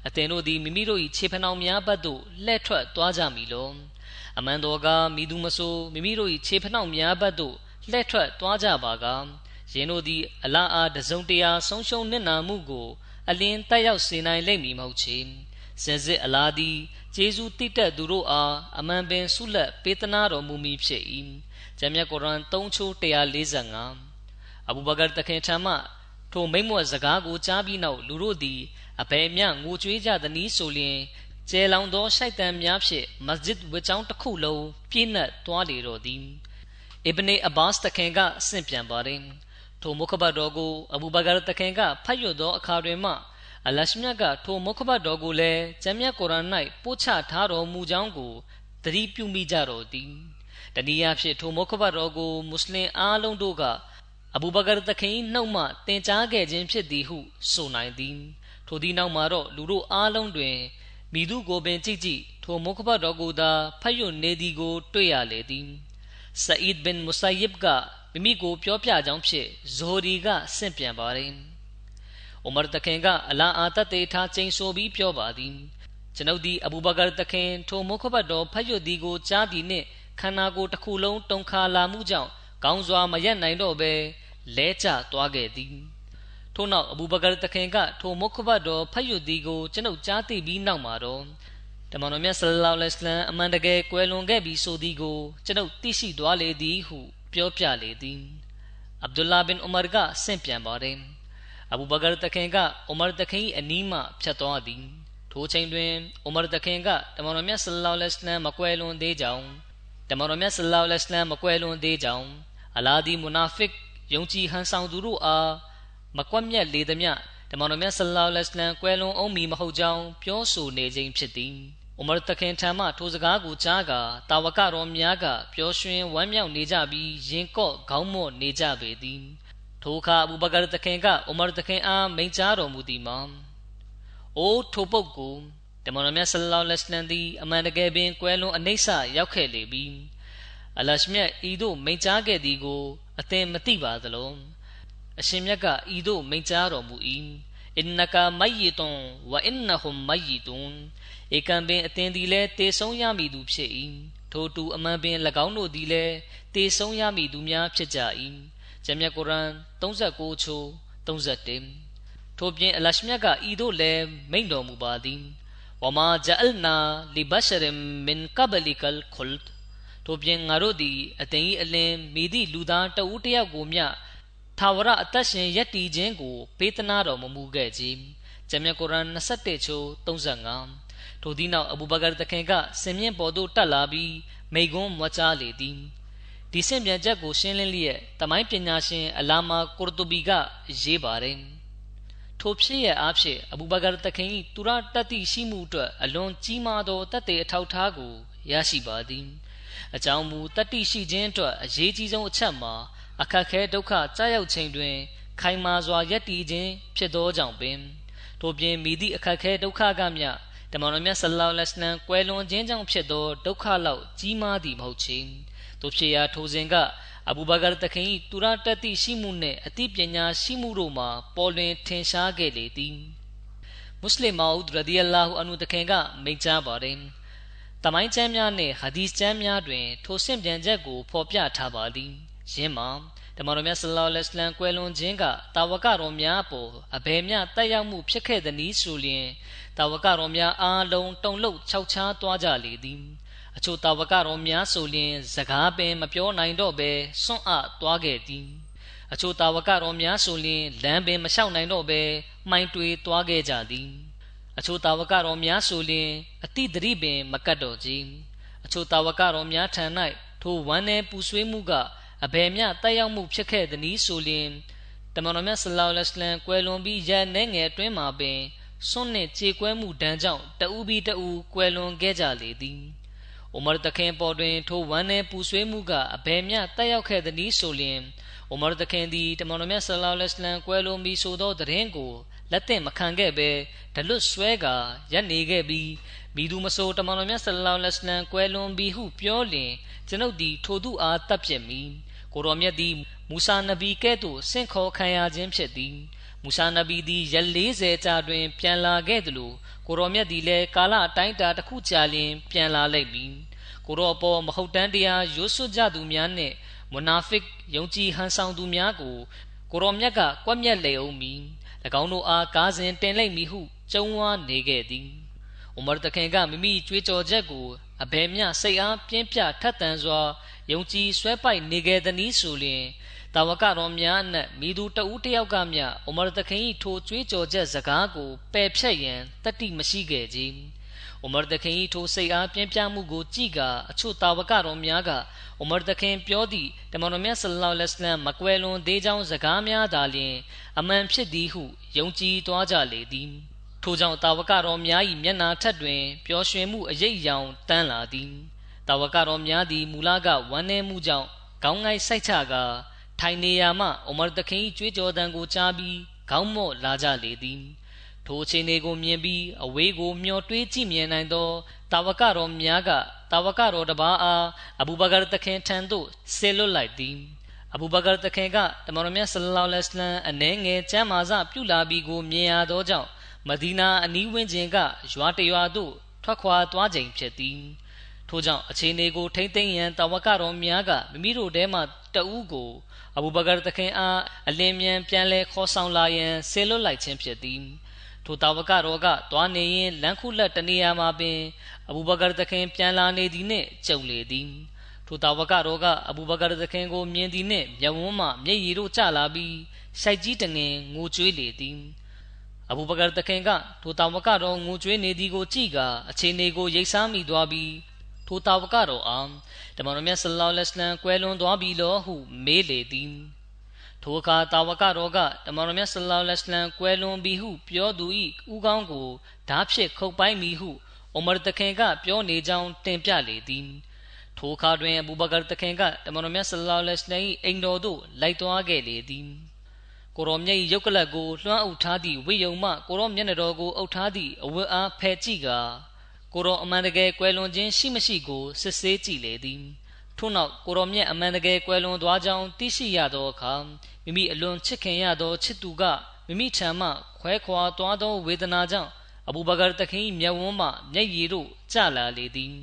Speaker 2: အသင်တို့သည်မိမိတို့၏ခြေဖနှောင်များဘက်သို့လှည့်ထွက်သွားကြမည်လောအမှန်တော်ကမိသူမဆိုမိမိတို့၏ခြေဖနှောင်များဘက်သို့လှည့်ထွက်သွားကြပါကယင်းတို့သည်အလားအားတစုံတရာဆုံးရှုံးနစ်နာမှုကို အလင်းတက်ရောက်စေနိုင်လိမ့်မည်မဟုတ်ချေစင်စစ်အလားသည်ဂျေဇုတိတက်သူတို့အားအမှန်ပင်ဆုလက်ပေးသနာတော်မူမည်ဖြစ်၏ဂျမ်းမြတ်ကုရ်အာန်3ချိုး145အဘူဘကာတခင်ထံမှထိုမိမ့်မွတ်စကားကိုကြားပြီးနောက်လူတို့သည် အဘယ်မျှငိုကြွေးကြသည်နည်းဆိုလျင်ကျဲလောင်သောရှိုက်တန်များဖြင့်မစဂျစ်ဝတ်ကျောင်းတစ်ခုလုံးပြည့်နှက်သွားလေတော့သည်အစ်ဘနေအဘာစ်တခင်ကအဆင့်ပြန်ပါတယ်ထိုမုခဘတ်တော်ကိုအဘူဘကာတခင်ကဖတ်ရသောအခါတွင်မှအလရှမြတ်ကထိုမုခဘတ်တော်ကိုလည်းကျမ်းမြတ်ကုရ်အာန်၌ပို့ချထားတော်မူကြောင်းကိုသတိပြုမိကြတော်သည်တနည်းအားဖြင့်ထိုမုခဘတ်တော်ကိုမွတ်စလင်အားလုံးတို့ကအဘူဘကာတခင်နှုတ်မှတင်ကြားခဲ့ခြင်းဖြစ်သည်ဟုဆိုနိုင်သည် ထိုသည့်နောက်မှာတော့လူတို့အားလုံးတွင်မိသူကိုပင်ကြည့်ကြည့်ထိုမုခဘတ်တော်ကိုသာဖတ်ရနေသည်ကို တွေ့ရလေသည်ဆအီဒ်ဘင်မုဆိုင်ယစ်ကမိမိကိုပြောပြကြောင်းဖြင့်ဇိုရီကဆင့်ပြန်ပါတယ်။အိုမာတခင်ကအလာအာတတေထားချိန်ဆိုပြီးပြောပါသည်။ကျွန်ုပ်သည်အဘူဘကာတခင်ထိုမုခဘတ်တော်ဖတ်ရသည်ကိုကြားသည်နှင့်ခန္ဓာကိုယ်တစ်ခုလုံးတုန်ခါလာမှုကြောင့်ကောင်းစွာမရက်နိုင်တော့ဘဲလဲကျသွားခဲ့သည်။ ထို့နောက်အဘူဘကာတခင်ကထိုမုခဘတ်တော်ဖတ်ယူသည်ကိုကျွန်ုပ်ကြားသိပြီးနောက်မှာတော့တမန်တော်မြတ်ဆလလောလစ်လမ်အမှန်တကယ်ကွယ်လွန်ခဲ့ပြီးဆိုသည်ကိုကျွန်ုပ်သိရှိသွားလေသည်ဟု ပြောပြလေသည်အဗ်ဒူလာဘင်အိုမာကဆင့်ပြန်ပါတယ်အဘူဘကာတခင်ကအိုမာတခင်အနီးမှဖြတ်သွားသည်ထိုချိန်တွင်အိုမာတခင်ကတမန်တော်မြတ်ဆလလောလစ်လမ်မကွယ်လွန်သေးကြောင်းတမန်တော်မြတ်ဆလလောလစ်လမ်မကွယ်လွန်သေးကြောင်းအလာဒီမူနာဖစ်ယုံကြည်ဟန်ဆောင်သူတို့အား မကွက်မြက်လေသည်မြတမန်တော်မြတ်ဆလလောလ္လဟ်အလัยဟိဝါစလမ်ကွယ်လွန်အောင်မီမဟုတ်ကြောင်းပြောဆိုနေခြင်းဖြစ်သည်ဥမရတခင်ထံမှထိုစကားကိုကြားကာတာဝကတော်များကပျော်ရွှင်ဝမ်းမြောက်နေကြပြီးရင်ကော့ခေါင်းမော့နေကြပေသည်ထိုအခါအဘူဘကာတခင်ကဥမရတခင်အားမိန့်ကြားတော်မူသည်မှာအိုးထိုပုတ်ကိုတမန်တော်မြတ်ဆလလောလ္လဟ်အလိုင်းသည်အမှန်တကယ်ပင်ကွယ်လွန်အနိစ္စရောက်ခဲ့လေပြီအလရှမြတ်ဤသို့မိန့်ကြားခဲ့သည်ကိုအသင်မသိပါသလော အရှင်မြတ်ကဤသို့မိန့်ကြားတော်မူ၏အင်နကာမယီတွန်ဝအင်နဟွမ်မယီတွန်ဧကံပင်အသင်သည်လည်းတေဆုံးရမည်သူဖြစ်၏ထိုတူအမှန်ပင်၎င်းတို့သည်လည်းတေဆုံးရမည်သူများဖြစ်ကြ၏ဂျမ်မြတ်ကုရ်အာန်39ချိုး31ထိုပြင်အလရှမြတ်ကဤသို့လည်းမိန့်တော်မူပါသည်ဝမာဂျအလ်နာလီဘရှရမ်မင်ကဘလီကလ်ခွလ်ထိုပြင်ငါတို့သည်အသင်၏အလင်းမိသည့်လူသားတဦးတယောက်ကိုမျှ သာဝရအသက်ရှင်ယက်တီခြင်းကိုပေးသနာတော်မမူခဲ့ခြင်းဂျမ်မြတ်ကုရ်အာန်21ချိုး35ထိုသည့်နောက်အဘူဘကာတခင်ကစင်မြင့်ပေါ်သို့တက်လာပြီးမိကွန်းမွားချလေသည်ဒီစင်ပြန်ချက်ကိုရှင်းလင်းလျက်တမိုင်းပညာရှင်အလာမာကိုရတူဘီကရေးပါတယ်ထိုဖြစ်ရအားဖြင့်အဘူဘကာတခင်၏သူရတတိရှိမှုအတွက်အလွန်ကြီးမားသောတတ်တဲ့အထောက်ထားကိုရရှိပါသည်အကြောင်းမူတတိရှိခြင်းအတွက်အရေးကြီးဆုံးအချက်မှာ အခက်ခဲဒုက္ခကြာရောက်ချိန်တွင် ခိုင်မာစွာယက်တီခြင်းဖြစ်သောကြောင့်ပင်ထို့ပြင်မိသည့်အခက်ခဲဒုက္ခကမျှတမန်တော်မြတ်ဆလ္လာလဟ်အလัยဟ်ကွယ်လွန်ခြင်းကြောင့်ဖြစ်သောဒုက္ခလောက်ကြီးမားသည်မဟုတ်ချေတို့ဖြစ်ရာထိုစဉ်ကအဘူဘကာတခင်၏တူရတတိရှိမှုနှင့်အသိပညာရှိမှုတို့မှာပေါ်လွင်ထင်ရှားခဲ့လေသည်မွတ်စလင်မာဦးရဒီအလာဟူအန်ဟူတခင်ကမိန့်ကြားပါတယ်တမိုင်းကျမ်းများနှင့်ဟာဒီစ်ကျမ်းများတွင် ထိုဆင့်ပြန်ချက်ကိုဖော်ပြထားပါသည် ယင်းမှာတမန်တော်မြတ်ဆလ္လာလဟ်အလัยဟ်ကွယ်လွန်ခြင်းကတာဝကတော်များအပေါ်အဘယ်မျှတက်ရောက်မှုဖြစ်ခဲ့သည်နည်းဆိုလျင်တာဝကတော်များအားလုံးတုန်လှုပ်ခြောက်ခြားသွားကြလေသည်အချို့တာဝကတော်များဆိုလျင် စကားပင်မပြောနိုင်တော့ဘဲစွန့်အသွားခဲ့သည်အချို့တာဝကတော်များဆိုလျင်လမ်းပင်မလျှောက်နိုင်တော့ဘဲမှိုင်တွေသွားခဲ့ကြသည်အချို့တာဝကတော်များဆိုလျင်အတိတရိပင် မကတ်တော့ကြီးအချို့တာဝကတော်များထံ၌ထိုဝမ်းနယ်ပူဆွေးမှုက အဘယ်မျှတက်ရောက်မှုဖြစ်ခဲ့သည်နည်းဆိုလျင်တမန်တော်မြတ်ဆလောလ္လဟ်အလัยဟ်ကွယ်လွန်ပြီးရန်နေငယ်အတွင်းမှာပင်စွန့်နှင့်ကြေကွဲမှုဒဏ်ကြောင့်တဦးပြီးတဦးကွယ်လွန်ခဲ့ကြလေသည် အိုမာတခင်ပေါ်တွင်ထိုဝမ်းနည်းပူဆွေးမှုကအဘယ်မျှတက်ရောက်ခဲ့သည်နည်းဆိုလျင်အိုမာတခင်သည်တမန်တော်မြတ်ဆလ္လာလဟ်အလัยဟ်ကွယ်လွန်ပြီးဆိုသောသတင်းကိုလက်သင့်မခံခဲ့ဘဲဒလွတ်ဆွဲကာရက်နေခဲ့ပြီးမိသူမဆိုတမန်တော်မြတ်ဆလ္လာလဟ်အလัยဟ်ကွယ်လွန်ပြီးဟုပြောလျင်ကျွန်ုပ်သည်ထိုသူအားတပ်ပြစ်မိ ကိုတော်မြတ်သည်မူဆာနဗီကဲ့သို့ဆင့်ခေါ်ခံရခြင်းဖြစ်သည်မူဆာနဗီသည်ရက်40ကြာတွင် ပြန်လာခဲ့သလိုကိုတော်မြတ်သည်လည်းကာလအတိုင်းတာတစ်ခုကြာလျင်ပြန်လာလိမ့်မည်ကိုတော်အပေါ်မဟုတ်တမ်းတရားရွတ်ဆွကြသူများနှင့်မွနာဖစ်ယုံကြည်ဟန်ဆောင်သူများကိုကိုတော်မြတ်ကကွက်မြက်လေအောင်မည်၎င်းတို့အားကားစဉ်တင်လိုက်မည်ဟုကြုံဝါနေခဲ့သည်ဥမာတခင်ကမိမိကြွေးကြော်ချက်ကိုအဘယ်မျှစိတ်အားပြင်းပြထက်သန်စွာ ယုံကြည်ဆွဲပိုက်နေခဲ့သည်ဆိုလျှင်တာဝကတော်များအနက်မိသူတဦးတယောက်ကမျှဥမာတခင်၏ထိုကြွေးကြော်ချက်စကားကိုပယ်ဖြတ်ရန်တတိမရှိခဲ့ကြ။ဥမာတခင်၏ထိုစိတ်အားပြင်းပြမှုကိုကြည့်ကအချို့တာဝကတော်များကဥမာတခင်ပြောသည့်တမန်တော်မြတ်ဆလ္လာလဟ်အလိုင်းမကွယ်လွန်သေးကြောင်းစကားများသာလျှင်အမှန်ဖြစ်သည်ဟုယုံကြည်သွားကြလေသည်။ထိုကြောင့်တာဝကတော်များ၏မျက်နာထက်တွင်ပျော်ရွှင်မှုအရေးအယောင်တန်းလာသည်။ တာဝကတော်များသည်မူလကဝမ်းနည်းမှုကြောင့်ခေါင်းငိုက်စိုက်ချကာထိုင်နေရာမှအိုမာတခင်ကြွေးကြော်တံကိုကြားပြီးခေါင်းမော့လာကြလေသည်ထိုအချိန်တွေကိုမြင်ပြီးအဝေးကိုမျောတွေးကြည့်မြင်နိုင်သောတာဝကတော်များကတာဝကတော်တပါးအားအဘူဘကာတခင်ထံသို့ဆေလွတ်လိုက်သည်အဘူဘကာတခင်ကတမန်တော်မြတ်ဆလ္လာလဟ်အလัยဟ်အနှဲငယ်ကျမ်းမာစပြုလာပြီးကိုမြင်ရသောကြောင့်မဒီနာအနီးဝန်းကျင်ကရွာတရွာသို့ထွက်ခွာသွားချိန်ဖြစ်သည် ထို့ကြောင့်အခြေအနေကိုထိမ့်သိမ်းရန်တာဝကတော်များကမိမိတို့ထဲမှတဦးကိုအဘူဘကာတခင်အားအလင်းမြန်ပြန်လဲခေါ်ဆောင်လာရန်ဆေလွတ်လိုက်ခြင်းဖြစ်သည်ထိုတာဝကတော်ကတွားနေရင်လမ်းခုလက်တနေရာမှာပင်အဘူဘကာတခင်ပြန်လာနေသည်နှင့်ကြုံလေသည်ထိုတာဝကတော်ကအဘူဘကာတခင်ကိုမြင်သည်နှင့်မျက်ဝန်းမှမျက်ရည်တို့ကျလာပြီးရှိုက်ကြီးတငင်ငိုကြွေးလေသည်အဘူဘကာတခင်ကထိုတာဝကတော်ငိုကြွေးနေသည်ကိုကြည့်ကာအခြေအနေကိုရိပ်စားမိသွားပြီး ထိုတာဝကတော်အားတမန်တော်မြတ်ဆလ္လာလဟ်အလိုင်းကွယ်လွန်သွားပြီလောဟုမေးလေသည်ထိုအခါတာဝကတော်ကတမန်တော်မြတ်ဆလ္လာလဟ်အလိုင်းကွယ်လွန်ပြီဟုပြောသူ၏ဥကောင်းကိုဓာဖြင့်ခုတ်ပိုင်းမိဟုအိုမာတခင်ကပြောနေကြောင်းတင်ပြလေသည်ထိုအခါတွင်အဘူဘကာတခင်ကတမန်တော်မြတ်ဆလ္လာလဟ်အလိုင်းအိမ်တော်သို့လိုက်သွားခဲ့လေသည်ကိုရောမြတ်၏ရုပ်ကလပ်ကိုလွှမ်းအုပ်ထားသည့်ဝိယုံမှကိုရောမျက်နှာတော်ကိုအုပ်ထားသည့်အဝတ်အားဖယ်ကြည့်ကာ ကိုရောအမှန်တကယ်ကွယ်လွန်ခြင်းရှိမရှိကိုစစ်ဆေးကြည့်လေသည်ထို့နောက်ကိုရောမြတ်အမှန်တကယ်ကွယ်လွန်သွားကြောင်းသိရှိရသောအခါမိမိအလွန်ချစ်ခင်ရသောချစ်သူကမိမိထံမှခွဲခွာသွားသောဝေဒနာကြောင့်အဘူဘကာတခင်မျက်ဝန်းမှမျက်ရည်တို့ကျလာလေသည်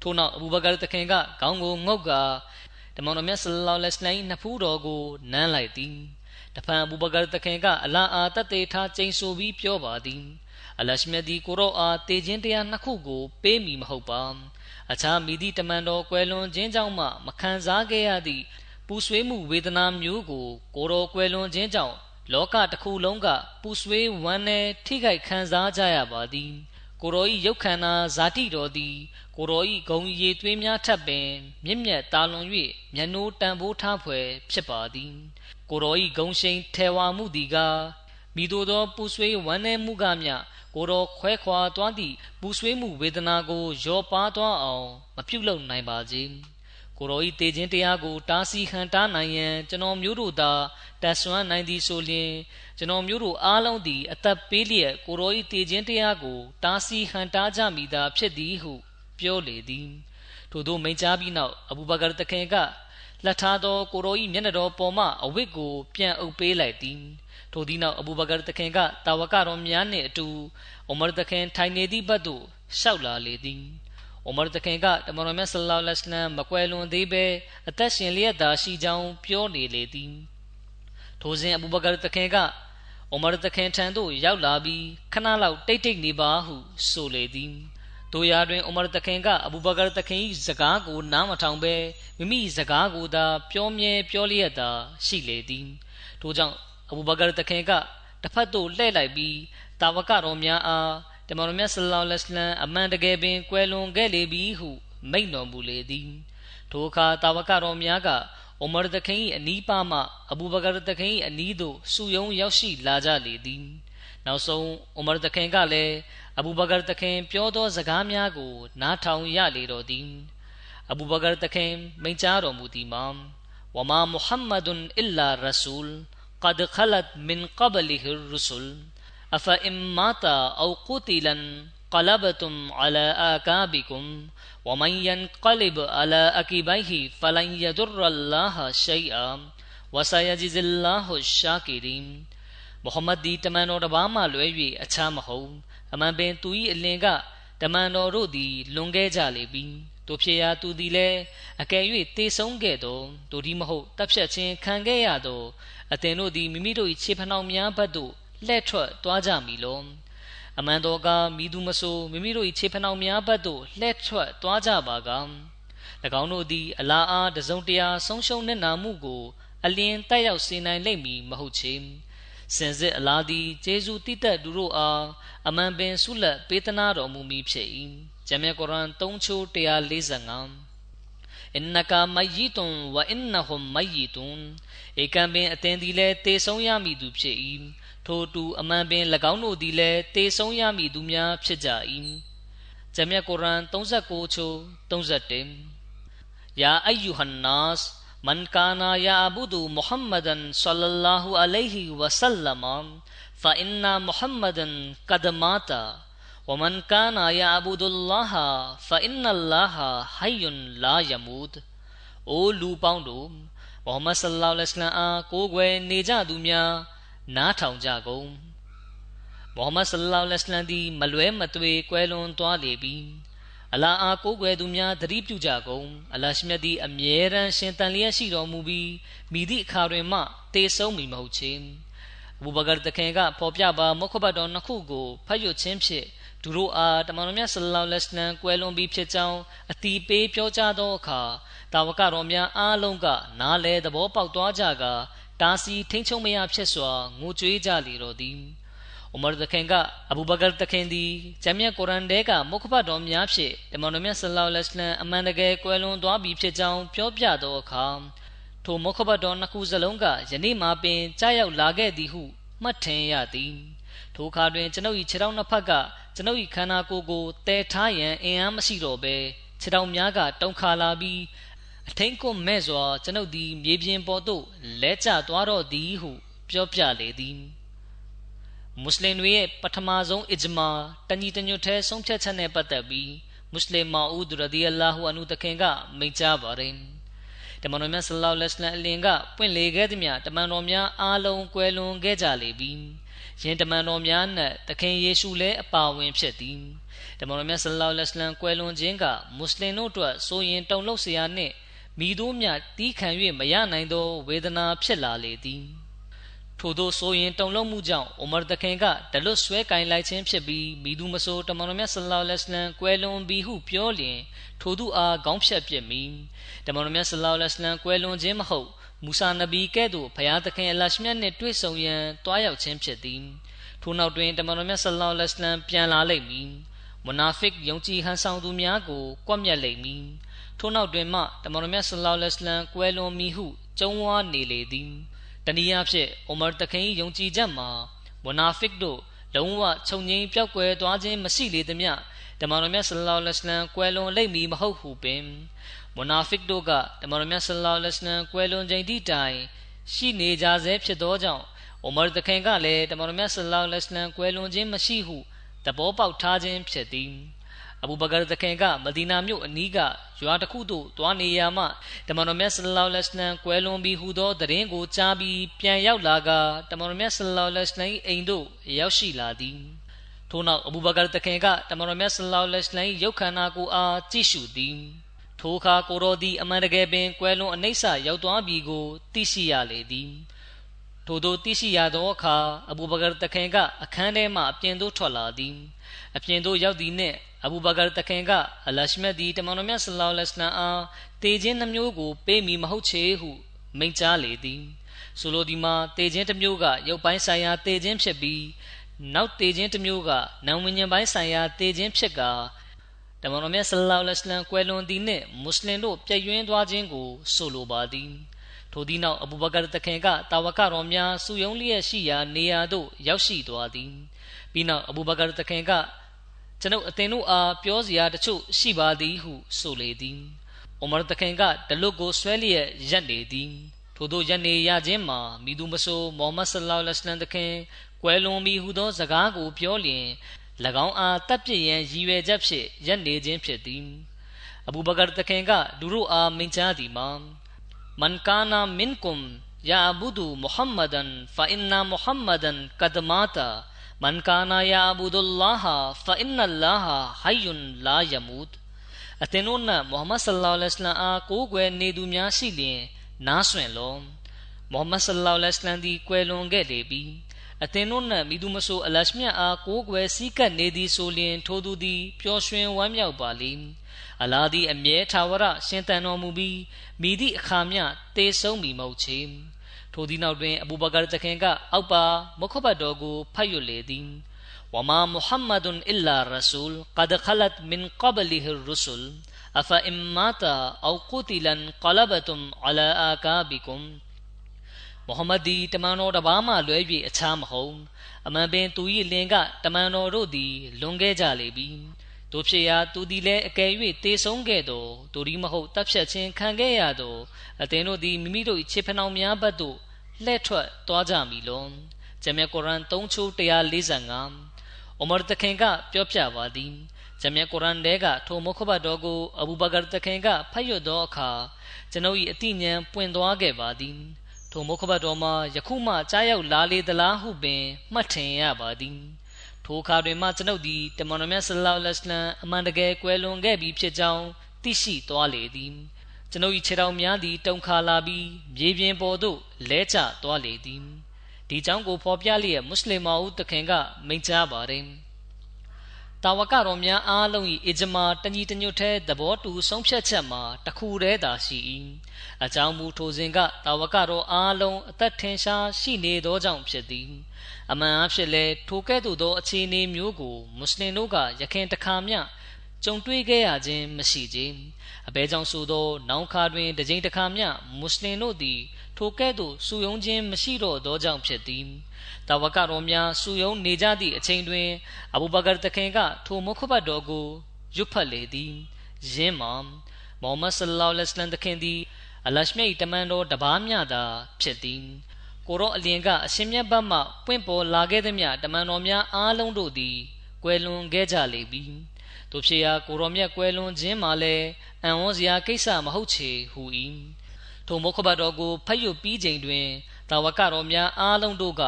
Speaker 2: ထို့နောက်အဘူဘကာတခင်ကခေါင်းကိုငုတ်ကာတမန်တော်မြတ်ဆလ္လာလဟ်အလိုင်းနှစ်ဖူးတော်ကိုနမ်းလိုက်သည်တဖန်အဘူဘကာတခင်ကအလာအာတတ်တေထားကျိန်ဆိုပြီးပြောပါသည် အလရှမြတ်ဒီကိုရောအားတေခြင်းတရားနှစ်ခုကို ပေးမိမဟုတ်ပါအခြားမိသည့်တမန်တော်ကွယ်လွန်ခြင်းကြောင့်မှမခံစားခဲ့ရသည့်ပူဆွေးမှုဝေဒနာမျိုးကို ကိုတော်ကွယ်လွန်ခြင်းကြောင့်လောကတစ်ခုလုံးကပူဆွေးဝမ်းနည်းထိခိုက်ခံစားကြရပါသည်ကိုရောဤရုပ်ခန္ဓာဇာတိတော်သည်ကိုရောဤဂုံရည်သွေးများထပ်ပင်မြင့်မြတ်တာလွန်၍မျက်နှိုးတန်ဖိုးထားဖွယ်ဖြစ်ပါသည်ကိုရောဤဂုံရှိန်ထဲဝါမှုသည်ကမိတို့သောပူဆွေးဝမ်းနည်းမှုကမျှ ကိုတော်ခွဲခွာသွားသည့်ပူဆွေးမှုဝေဒနာကိုရောပါသွားအောင်မပြုတ်လုံနိုင်ပါစေကိုတော်ဤတေခြင်းတရားကိုတားဆီးဟန်တားနိုင်ရန်ကျွန်တော်မျိုးတို့သာတတ်ဆွမ်းနိုင်သည်ဆိုလျှင်ကျွန်တော်မျိုးတို့အားလုံးသည်အသက်ပေးလျက်ကိုတော်ဤတေခြင်းတရားကိုတားဆီးဟန်တားကြမိသာဖြစ်သည်ဟုပြောလေသည်ထို့သောမိန့်ကြားပြီးနောက်အဘူဘကာတခင်ကလက်ထားသောကိုတော်ဤမျက်နှာတော်ပေါ်မှအဝတ်ကိုပြန်အုပ်ပေးလိုက်သည် ထိုဒီနောက်အဘူဘကာတခင်ကတာဝကတော်များနှင့်အတူအိုမာတခင်ထိုင်နေသည့်ဘက်သို့ရှောက်လာလေသည်အိုမာတခင်ကတမန်တော်မြတ်ဆလ္လာလဟ်အလัยဟ်မကွယ်လွန်သေးဘဲအသက်ရှင်လျက်သာရှိကြောင်းပြောနေလေသည်ထိုစဉ်အဘူဘကာတခင်ကအိုမာတခင်ထံသို့ရောက်လာပြီးခဏလောက်တိတ်တိတ်နေပါဟုဆိုလေသည်တို့ရာတွင်အိုမာတခင်ကအဘူဘကာတခင်၏စကားကိုနားမထောင်ဘဲမိမိစကားကိုသာပြောမြဲပြောလျက်သာရှိလေသည်ထို့ကြောင့် အဘူဘကာတခင်ကတစ်ဖက်သို့လှည့်လိုက်ပြီးတာဝကတော်များအားတမန်တော်မြတ်ဆလ္လာလဟ်အလိုင်းအမှန်တကယ်ပင်ကွယ်လွန်ခဲ့လေပြီဟု မိန့်တော်မူလေသည်ထိုအခါတာဝကတော်များကအိုမာတခင်၏အနီးပါမှအဘူဘကာတခင်၏အနီးသို့စုယုံရောက်ရှိလာကြလေသည်နောက်ဆုံးအိုမာတခင်ကလည်းအဘူဘကာတခင်ပြောသောစကားများကို နားထောင်ရလေတော်သည်အဘူဘကာတခင်မိန့်ကြားတော်မူသည်မှာဝမာမုဟမ္မဒွန်အစ်လာရဆူလ် قد خلت من قبله الرسل أفإن مات أو قتلا قلبتم على آكابكم ومن ينقلب على أكبيه فلن يضر الله شيئا وسيجزي الله الشاكرين မုဟမ္မဒ်ဒီတမန်တော်တစ်ပါးမှလွဲ၍အခြားမဟုတ်အမှန်ပင်သူ၏အလင်ကတမန်တော်တို့သည်လွန်ခဲ့ကြလေပြီတို့ဖြစ်ရာသူသည်လည်းအကယ်၍တေဆုံးခဲ့သောတို့ဒီမဟုတ်တပ်ဖြတ်ခြင်းခံခဲ့ရသော အသင်တို့သည်မိမိတို့၏ခြေဖနှောင်များဘက်သို့လှည့်ထွက်သွားကြမည်လောအမှန်တော်ကမိသူမဆိုမိမိတို့၏ခြေဖနှောင်များဘက်သို့လှည့်ထွက်သွားကြပါက၎င်းတို့သည်အလားအားတစုံတရာဆုံးရှုံးနေနာမှုကို အလင်းတက်ရောက်စေနိုင်လိမ့်မည်မဟုတ်ချေစင်စစ်အလားသည်ဂျေဇုတိတက်သူတို့အားအမှန်ပင်ဆုလက်ပေးသနာတော်မူမည်ဖြစ်၏ဂျမ်မြတ်ကုရ်အာန်3ချိုး145 میتون و انہم میتون ایکا بین اتیں دیلے تے سویامی دوب شئیم ٹھوٹو اما بین لگاؤنو دیلے تے سویامی دومیاں پھش جائیم جمعہ قرآن تونزہ کو چھو، تونزہ ٹیم. یا ایوہ الناس، من کانا یا عبدو محمدن صلی اللہ علیہ وسلم فا فإنا محمدن قد ماتا. ومن كان يعبد الله فإن الله حي لا يموت အိုလူပေါင်းတို့မုဟမ္မဒ်ဆလ္လာလဟ်အလัยဟိဝါစလမ်အားကိုးကွယ်နေကြသူများနားထောင်ကြကုန်မုဟမ္မဒ်ဆလ္လာလဟ်အလัยဟိဝါစလမ်သည်မလွဲမသွေကွယ်လွန်သွားလေပြီအလာအားကိုးကွယ်သူများသတိပြုကြကုန်အလရှိမြတ်သည်အမြဲတမ်းရှင်တန်လျက်ရှိတော်မူပြီးမိသည့်အခါတွင်မှတေဆုံးမီမဟုတ်ချေအဘူဘကာတခင်ကဖော်ပြပါမုခဘတ်တော်နှစ်ခုကိုဖတ်ရွတ်ခြင်းဖြင့် သူတို့အားတမန်တော်မြတ်ဆလ္လာလဟ်အလัยဟ်ကွယ်လွန်ပြီးဖြစ်ကြောင်းအတီးပေးပြောကြားသောအခါတာဝကတော်များအားလုံးကနားလဲသဘောပေါက်သွားကြကာတာစီထိန်ချုံမရဖြစ်စွာငိုကြွေးကြလေတော်သည်ဥမာတခင်ကအဘူဘကာတခင်သည်ဂျမ်မြတ်ကုရ်အန်ထဲကမုခဘတ်တော်များဖြင့်တမန်တော်မြတ်ဆလောလ္လဟ်အလัยဟ်အမှန်တကယ်ကွယ်လွန်သွားပြီဖြစ်ကြောင်းပြောပြသောအခါထိုမုခဘတ်တော်နှစ်ခုစလုံးကယနေ့မှပင်ကြားရောက်လာခဲ့သည်ဟုမှတ်ထင်ရသည်ထိုအခါတွင်ကျွန်ုပ်၏ခြေထောက်နှစ်ဖက်က ကျွန်ုပ်၏ခန္ဓာကိုယ်ကိုတဲထားရန်အင်အားမရှိတော့ဘဲခြေထောက်များကတုံခါလာပြီးအထင်းကွမဲ့စွာကျွန်ုပ်သည်မြေပြင်ပေါ်သို့လဲကျသွားတော့သည်ဟုပြောပြလေသည်မွတ်စလင်တွေရဲ့ပထမဆုံးအဂျမာတညီတညွတ်ထဲဆုံးဖြတ်ချက်နဲ့ပတ်သက်ပြီးမွတ်စလင်မာဦးဒရဒီအလာဟူအနုတခင်ကမိန့်ကြားပါတယ်တမန်တော်မြတ်ဆလောလ္လဟ်အလင်ကပွင့်လေခဲ့သည်မြတမန်တော်များအားလုံးကွယ်လွန်ခဲ့ကြလေပြီ ယင်တမန်တော်များနဲ့တခင်ယေရှုလည်းအပါဝင်ဖြစ်သည်တမန်တော်မြတ်ဆလောလ္လဟ်အလင်ကွယ်လွန်ခြင်းကမွတ်စလင်တို့အတွက်ဆိုရင်တုံ့လောက်เสียနှင့်မိတို့မြတီးခံ၍မရနိုင်သောဝေဒနာဖြစ်လာလေသည်ထို့သောဆိုရင်တုံလုံးမှုကြောင့်အိုမာတခင်ကဒလွတ်ဆွဲကင်လိုက်ခြင်းဖြစ်ပြီးမိသူမဆိုတမန်တော်မြတ်ဆလ္လာလဟ်အလိုင်းကွယ်လွန်ပြီးဟုပြောလျင်ထိုသူအားခေါင်းဖြတ်ပြစ်မိတမန်တော်မြတ်ဆလ္လာလဟ်အလိုင်းကွယ်လွန်ခြင်းမဟုတ် မူဆာနဗီကဲ့သို့ဘုရားသခင်အလရှမြတ်နှင့်တွေ့ဆုံရန်တွားရောက်ခြင်းဖြစ်သည်ထို့နောက်တွင်တမန်တော်မြတ်ဆလ္လာလဟ်အလိုင်းပြန်လာလိမ့်မည်မွနာဖစ်ယုံကြည်ဟန်ဆောင်သူများကိုကွပ်မျက်လိမ့်မည်ထို့နောက်တွင်မှတမန်တော်မြတ်ဆလ္လာလဟ်အလိုင်းကွယ်လွန်မည်ဟုကြုံဝါနေလေသည်တနည်းအားဖြင့်အိုမာတခင်ယုံကြည်ချက်မှာမွနာဖစ်တို့လုံးဝခြုံငိမ့်ပြောက်ကွယ်သွားခြင်းမရှိလေသမျှတမန်တော်မြတ်ဆလ္လာလဟ်အလัยဟ်ကွယ်လွန်လိမ့်မည်မဟုတ်ဟုပင် မွနာဖစ်တို့ကတမန်တော်မြတ်ဆလ္လာလဟ်အလัยဟ်ကွယ်လွန်ခြင်းသည့်တိုင်ရှိနေကြဆဲဖြစ်သောကြောင့်အိုမာတခင်ကလည်းတမန်တော်မြတ်ဆလ္လာလဟ်အလัยဟ်ကွယ်လွန်ခြင်းမရှိဟုသဘောပေါက်ထားခြင်းဖြစ်သည်အဘူဘကာတခင်ကမဒီနာမြို့အနီးကရွာတစ်ခုသို့သွားနေရမှတမန်တော်မြတ်ဆလ္လာလဟ်အလัยဟ်ကွယ်လွန်ပြီးဟူသောသတင်းကိုကြားပြီးပြန်ရောက်လာကတမန်တော်မြတ်ဆလ္လာလဟ်အလัยဟ်အိမ်သို့ရောက်ရှိလာသည်ထို့နောက်အဘူဘကာတခင်ကတမန်တော်မြတ်ဆလ္လာလဟ်အလัยဟ်ရုပ်ခန္ဓာကိုယ်အားကြည့်ရှုသည် ထိုအခါကိုတော်သည်အမှန်တကယ်ပင်ကွယ်လွန်အနိစ္စရောက်သွားပြီကို သိရှိရလေသည်ထို့သောသိရှိရသောအခါအဘူဘကာတခင်က အခန်းထဲမှအပြင်သို့ထွက်လာသည်အပြင်သို့ရောက်သည်နှင့်အဘူဘကာတခင်ကအလရှမတ်ဒီတမန်တော်မြတ်ဆလောလ္လဟ်အလัยဟ်အားတေခြင်းနှမျိုးကို ပေးမိမဟုတ်ချေဟုမိန့်ကြားလေသည်ဆိုလိုဒီမှာတေခြင်းတစ်မျိုးကရုပ်ပိုင်းဆိုင်ရာတေခြင်းဖြစ်ပြီးနောက်တေခြင်းတစ်မျိုးကနာဝိညာဉ်ပိုင်းဆိုင်ရာတေခြင်းဖြစ်ကာ တမန်တော်မြတ်ဆလောလ္လဟ်အလัยဟ်ကွယ်လွန်သည်နှင့်မွတ်စလင်တို့ပြည့်ယွင်းသွားခြင်းကိုဆိုလိုပါသည်ထိုသည့်နောက်အဘူဘကာတခင်ကတာဝကတော်များစုယုံလျက်ရှိရာနေရာသို့ရောက်ရှိသွားသည်ပြီးနောက်အဘူဘကာတခင်ကကျွန်ုပ်အသင်တို့အားပြောစရာတချို့ရှိပါသည်ဟုဆိုလေသည်အိုမာတခင်ကတလွတ်ကိုဆွဲလျက်ရက်နေသည်ထို့သောရက်နေရခြင်းမှာမိသူမဆိုမိုဟမ္မဒ်ဆလ္လာလဟ်အလိုင်းတခင်ကွယ်လွန်ပြီဟုသောစကားကိုပြောလျင်၎ င်းအားတပ်ပြစ်ရန်ရည်ရွယ်ချက်ဖြင့်ရက်နေခြင်းဖြစ်သည်အဘူဘကာတခင်ကလူတို့အားမိန့်ကြားသည်မှာမန်ကာနာမင်ကွမ်ယာအဘူဒူမုဟမ္မဒန်ဖာအင်နာမုဟမ္မဒန်ကဒမာတာမန်ကာနာယာအဘူဒူလာဟာဖာအင်နလာဟာဟိုင်ယွန်လာယမူဒ်အသင်တို့နမုဟမ္မဒ်ဆလ္လာလဟ်အလိုင်းအားကိုးကွယ်နေသူများရှိလျင်နားဆွင့်လောမုဟမ္မဒ်ဆလ္လာလဟ်အလိုင်းသည်ကွယ်လွန်ခဲ့လေပြီ အသင်တို့နှင့်မိသူမဆိုအလရှမြတ်အားကိုးကွယ်စည်းကပ်နေသည်ဆိုလျင် ထိုသူသည်ပျော်ရွှင်ဝမ်းမြောက်ပါလိမ့်အလာသည်အမြဲထာဝရရှင်တန်တော်မူပြီးမိသည့်အခါမျှတေဆုံးမီမဟုတ်ချေထိုသည့်နောက်တွင်အဘူဘကာတခင်က အောက်ပါမခဘတ်တော်ကိုဖတ်ရွလေသည်ဝမာမုဟမ္မဒွန်အီလာရဆူလ်ကဒခလတ်မင်ကဘလီဟ်ရဆူလ်အဖအမ်မာတာအောကုတီလန်ကလဘတုမ်အလာအာကာဘီကုမ် မိုဟမ္မဒ်သည်တမန်တော်တစ်ပါးမှလွဲ၍အခြားမဟုတ်အမှန်ပင်သူ၏လင်ကတမန်တော်တို့သည်လွန်ခဲ့ကြလေပြီတို့ဖြစ်ရာသူသည်လည်းအကယ်၍တေဆုံးခဲ့သောသူဒီမဟုတ်တပ်ဖြတ်ခြင်းခံခဲ့ရသောအသင်တို့သည်မိမိတို့၏ခြေဖနှောင်များဘက်သို့လှည့်ထွက်သွားကြမည်လောဂျမ်မြတ်ကုရ်အာန်3ချိုး145အိုမာတခင်ကပြောပြပါသည်ဂျမ်မြတ်ကုရ်အာန်ထဲကထိုမုခဘတ်တော်ကိုအဘူဘကာတခင်ကဖတ်ရသောအခါကျွန်ုပ်၏အတိညာဉ်ပွင့်သွားခဲ့ပါသည် ထိုမုခဘတ်တော်မှာယခုမှကြားရောက်လာလေသလားဟုပင်မှတ်ထင်ရပါသည်ထိုအခါတွင်မှကျွန်ုပ်သည်တမန်တော်မြတ်ဆလ္လာလဟ်အလัยဟ်အမှန်တကယ်ကွယ်လွန်ခဲ့ပြီဖြစ်ကြောင်းသိရှိသွားလေသည်ကျွန်ုပ်၏ခြေတော်များသည်တုန်ခါလာပြီးမြေပြင်ပေါ်သို့လဲကျသွားလေသည်ဒီကြောင့်ကိုဖော်ပြလျက်မွတ်စလင်မအုပ်တခင်ကမိန့်ကြားပါတယ် တာဝကတော်များအားလုံး၏အဂျမာတညီတညွတ်ထဲသဘောတူဆုံးဖြတ်ချက်မှာတခုတည်းသာရှိ၏အကြောင်းမူထိုစဉ်ကတာဝကတော်အားလုံးအသက်ထင်ရှားရှိနေသောကြောင့်ဖြစ်သည်အမှန်အဖြစ်လဲထိုကဲ့သို့သောအခြေအနေမျိုးကိုမွတ်စလင်တို့ကရခင်တခါမျှကြုံတွေ့ခဲ့ရခြင်းမရှိကြအဘဲကြောင့်ဆိုသော နောင်ခါတွင်တစ်ကြိမ်တစ်ခါမျှမွတ်စလင်တို့သည် ထိုကဲ့သို့စုယုံခြင်းမရှိတော့သောကြောင့်ဖြစ်သည်တာဝကတော်များစုယုံနေကြသည့်အချိန်တွင်အဘူဘကာတခင်ကထိုမုခဘတ်တော်ကိုရွတ်ဖတ်လေသည်ယင်းမှာမိုဟမ္မဒ်ဆလ္လာလဟ်အလိုင်းတခင်သည်အလရှမြတ်တမန်တော်တပါးမြသာဖြစ်သည်ကိုရောအလင်ကအရှင်မြတ်ဘတ်မှပွင့်ပေါ်လာခဲ့သည်မြတမန်တော်များအားလုံးတို့သည်ကွယ်လွန်ခဲ့ကြလေပြီတို့ဖြစ်ရာကိုရောမြတ်ကွယ်လွန်ခြင်းမှာလည်းအံ့ဩစရာကိစ္စမဟုတ်ချေဟူ၏ ထိုမုခဘတ်တော်ကိုဖတ်ရွတ်ပြီးချိန်တွင်တာဝကတော်များအားလုံးတို့က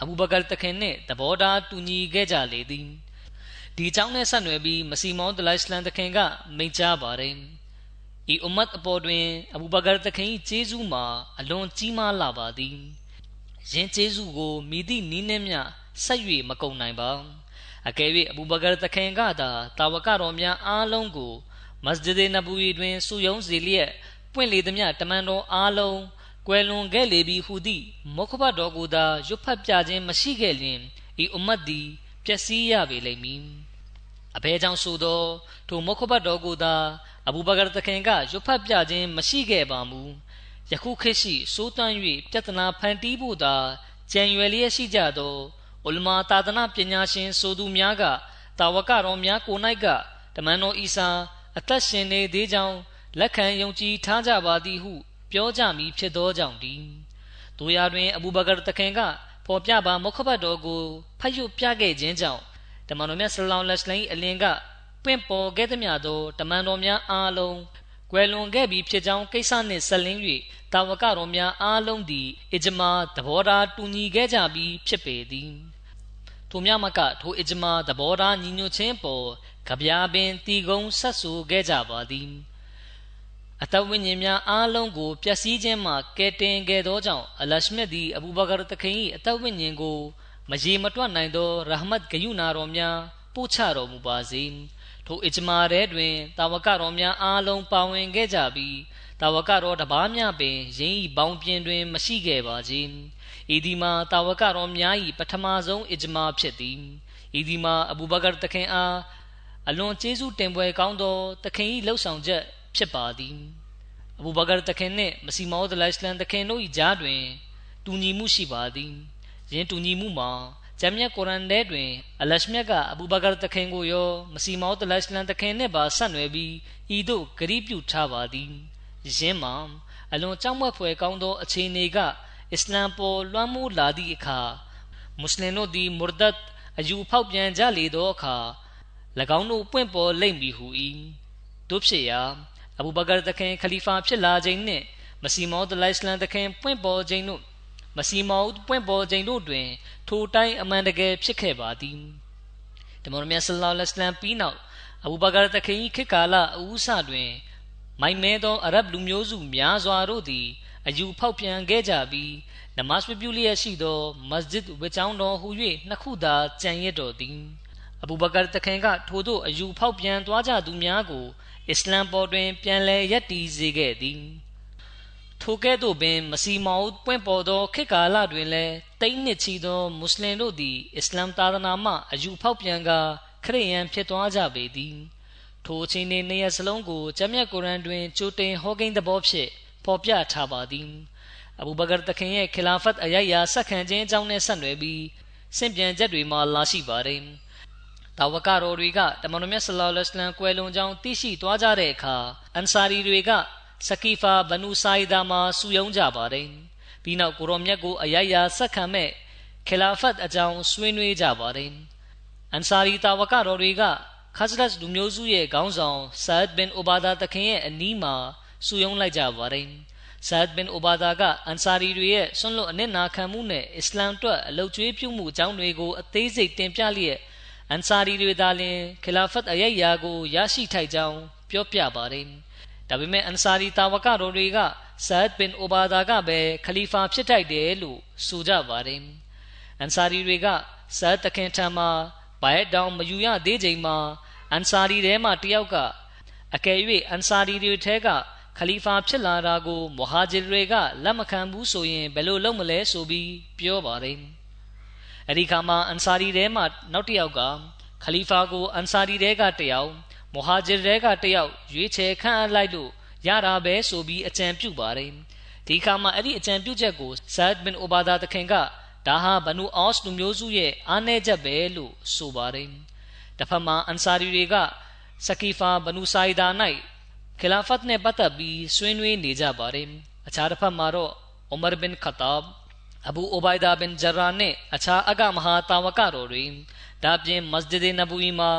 Speaker 2: အဘူဘကာတခင်နှင့်သဘောထားတူညီခဲ့ကြလေသည်ဒီအကြောင်းနဲ့ဆက်နွယ်ပြီးမစီမောဒလိုင်စလန်တခင်ကမိန့်ကြားပါတယ်ဤအွမ်မတ်အပေါ်တွင်အဘူဘကာတခင်၏ကျေးဇူးမှာအလွန်ကြီးမားလာပါသည်ယင်းကျေးဇူးကိုမိသည့်နည်းနှင့်မျှဆက်၍မကုန်နိုင်ပါအကယ်၍အဘူဘကာတခင်ကသာတာဝကတော်များအားလုံးကိုမစဂျစ်နဘူရီတွင်စုယုံစေလျက် ပွင့်လေသမျှတမန်တော်အားလုံးကွယ်လွန်ခဲ့လေပြီဟုသည့်မုခဘတ်တော်ကိုသာရွတ်ဖတ်ပြခြင်းမရှိခဲ့လျင်ဤအမတ်သည်ပျက်စီးရပေလိမ့်မည်အဘဲကြောင့်ဆိုသောထိုမုခဘတ်တော်ကိုသာအဘူဘကာတခင်ကရွတ်ဖတ်ပြခြင်းမရှိခဲ့ပါမူယခုခေတ်ရှိစိုးတန်း၍ပြဿနာဖန်တီးဖို့သာကြံရွယ်လျက်ရှိကြသောဥလမာသာသနာပညာရှင်ဆိုသူများကတာဝကတော်များကို၌ကတမန်တော်အီစာအသက်ရှင်နေသေးကြောင်း လက်ခံယုံကြည်ထားကြပါသည်ဟု ပြောကြမည်ဖြစ်သောကြောင့်ဒီတို့ရာတွင် အဘူဘကာတခင်ကဖော်ပြပါမုခဘတ်တော်ကိုဖတ်ရွပြခဲ့ခြင်းကြောင့်တမန်တော်မြတ်ဆလောလ္လဟ်အလိုင်းအလင်ကပင့်ပေါ်ခဲ့သည်များသောတမန်တော်များအားလုံးကွယ်လွန်ခဲ့ပြီးဖြစ်ကြောင်းကိစ္စနှင့်ဆက်လင်း၍တာဝကတော်များအားလုံးသည်အဂျမာသဘောထားတူညီခဲ့ကြပြီးဖြစ်ပေသည်ထိုမြမကထိုအဂျမာသဘောထားညီညွတ်ခြင်းပေါ်ကြပြာပင်တီကုံဆက်ဆူခဲ့ကြပါသည် အတဝိညာဉ်များအားလုံးကိုပျက်စီးခြင်းမှကယ်တင်ခဲ့သောကြောင့်အလရှမြတ်သည်အဘူဘကာတခင်၏အတဝိညာဉ်ကိုမရေမတွက်နိုင်သောရဟမတ်ဂယုနာတော်များပို့ချတော်မူပါစေထိုအဂျမာရဲတွင်တာဝကတော်များအားလုံးပါဝင်ခဲ့ကြပြီးတာဝကတော်တပားများပင်ယင်းဤဘောင်ပြင်တွင် မရှိခဲ့ပါစေဤဒီမှာတာဝကတော်များ၏ပထမဆုံးအဂျမာဖြစ်သည်ဤဒီမှာအဘူဘကာတခင်အားအလွန်ကျေးဇူးတင်ပွဲကောင်းသောတခင်၏လှုပ်ဆောင်ချက် ဖြစ်ပါသည်အဘူဘကာတခင်နှင့်မစီမောဒလိုင်စလန်တခင်တို့၏ကြားတွင် တူညီမှုရှိပါသည်ယင်းတူညီမှုမှာဂျဂျမ်မြတ်ကုရ်အန်ထဲတွင် အလရှမြတ်ကအဘူဘကာတခင်ကိုရောမစီမောတလရှလန်တခင်နှင့်ပါဆက်နွယ်ပြီးဤသို့ဂရိပြုထားပါသည်ယင်းမှာအလွန်ကြောက်မက်ဖွယ်ကောင်းသောအခြေအနေကအစ္စလမ်ပေါ်လွှမ်းမိုးလာသည့်အခါမွတ်စလင်တို့သည်မူရဒတ်အယူဖောက်ပြန်ကြလေသောအခါ၎င်းတို့ပွင့်ပေါ်လိမ့်မည်ဟု၏တို့ဖြစ်ရာ အဘူဘကာတခင်ခလီဖာဖြစ်လာခြင်းနှင့်မစီမောဒလိုင်စလန်တခင်ပွင့်ပေါ်ခြင်းတို့မစီမောပွင့်ပေါ်ခြင်းတို့တွင် ထိုတိုင်းအမှန်တကယ်ဖြစ်ခဲ့ပါသည်တမန်တော်မြတ်ဆလ္လာလဟ်အလัยဟိဝါစလမ်ပြီးနောက်အဘူဘကာတခင်ခေတ်ကာလအဦးစတွင် မိုင်မဲသောအရဗ်လူမျိုးစုများစွာတို့သည်အယူဖောက်ပြန်ခဲ့ကြပြီးနမတ်ပြုလျက်ရှိသောမစဂျစ်ဝေချောင်းတော်ဟူ၍နှစ်ခုသာကြံရစ်တော်သည်အဘူဘကာတခင်ကထို့သောအယူဖောက်ပြန်သွားကြသူများကို အစ္စလမ်ပေါ်တွင် ပြန်လည်ယက်တီစေခဲ့သည်ထိုကဲ့သို့ပင် မစီမောက်ပွင့်ပေါ်သောခေတ်ကာလတွင်လည်းတိမ့်နှစ်ချီသောမွတ်စလင်တို့သည်အစ္စလမ်သာသနာမှအယူဖောက်ပြန်ကာခရစ်ယာန်ဖြစ်သွားကြပေသည်ထိုအချိန်နှင့်နေရစလုံးကိုကျမ်းမြတ်ကုရ်အန်တွင်ကြိုတင်ဟောကိန်းသဘောဖြင့်ဖော်ပြထားပါသည်အဘူဘကာတခင်ရဲ့ခလာဖတ်အယယာဆက်ခံခြင်းအကြောင်းနဲ့ဆက်နွယ်ပြီးစင့်ပြန်ချက်တွေမှာလာရှိပါတယ် တာဝကတော်တွေကတမန်တော်မြတ်ဆလောလ္လဟ်အလัยဟ်ကွယ်လွန်ကြောင်းသိရှိသွားကြတဲ့အခါအန်ဆာရီတွေကစကီဖာဘနူဆိုင်ဒါမှာစုယုံကြပါတယ်ပြီးနောက်ကိုရောမြတ်ကိုအယယာဆက်ခံမဲ့ခလာဖတ်အကြောင်းဆွေးနွေးကြပါတယ်အန်ဆာရီတာဝကတော်တွေကခါဇလတ်လူမျိုးစုရဲ့ခေါင်းဆောင်ဆာဒ်ဘင်အိုဘာဒါတခင်ရဲ့အနီးမှာစုယုံလိုက်ကြပါတယ်ဆာဒ်ဘင်အိုဘာဒါကအန်ဆာရီတွေရဲ့ဆွန့်လွတ်အနစ်နာခံမှုနဲ့အစ္စလာမ်အတွက်အလုတ်ကျွေးပြုမှုအကြောင်းတွေကိုအသေးစိတ်တင်ပြလျက် အန်ဆာရီတွေသာလျှင်ခလာဖတ်အယက်ယာကိုရရှိထိုက်ကြောင်းပြောပြပါတယ်ဒါပေမဲ့အန်ဆာရီတာဝကတော်တွေကဆာဒ်ဘင်အိုဘာဒါကပဲခလီဖာဖြစ်ထိုက်တယ်လို့ဆိုကြပါတယ်အန်ဆာရီတွေကဆာဒ်တခင်ထံမှာဘိုင်တောင်မယူရသေးချိန်မှာအန်ဆာရီထဲမှာတယောက်ကအကယ်၍အန်ဆာရီတွေထဲကခလီဖာဖြစ်လာတာကိုမဟာဂျီတွေကလက်မခံဘူးဆိုရင်ဘယ်လိုလုပ်မလဲဆိုပြီးပြောပါတယ် အဲ့ဒီခါမှာအန်ဆာရီထဲမှာနောက်တစ်ယောက်ကခလီဖာကိုအန်ဆာရီထဲကတယောက်မဟာဂျီတဲကတယောက်ရွေးချယ်ခန့်အပ်လိုက်လို့ရတာပဲဆိုပြီးအကြံပြုပါတယ်ဒီခါမှာအဲ့ဒီအကြံပြုချက်ကိုဇတ်ဘင်အိုဘာဒါတခင်ကဒါဟာဘနူအော့စ်လူမျိုးစုရဲ့အားနည်းချက်ပဲလို့ဆိုပါတယ်တစ်ဖက်မှာအန်ဆာရီတွေကစကီဖာဘနူဆိုင်ဒါ၌ခလာဖတ်နဲ့ပတ်သက်ပြီးဆွေးနွေးနေကြပါတယ်အခြားတစ်ဖက်မှာတော့အိုမာဘင်ခတာဘ် အဘူအိုဘိုင်ဒါဘင်ဂျရာနဲ့အခြားအကမဟာတာဝကတော်တွေဒါပြင်မစဂျစ်နဘူီမှာ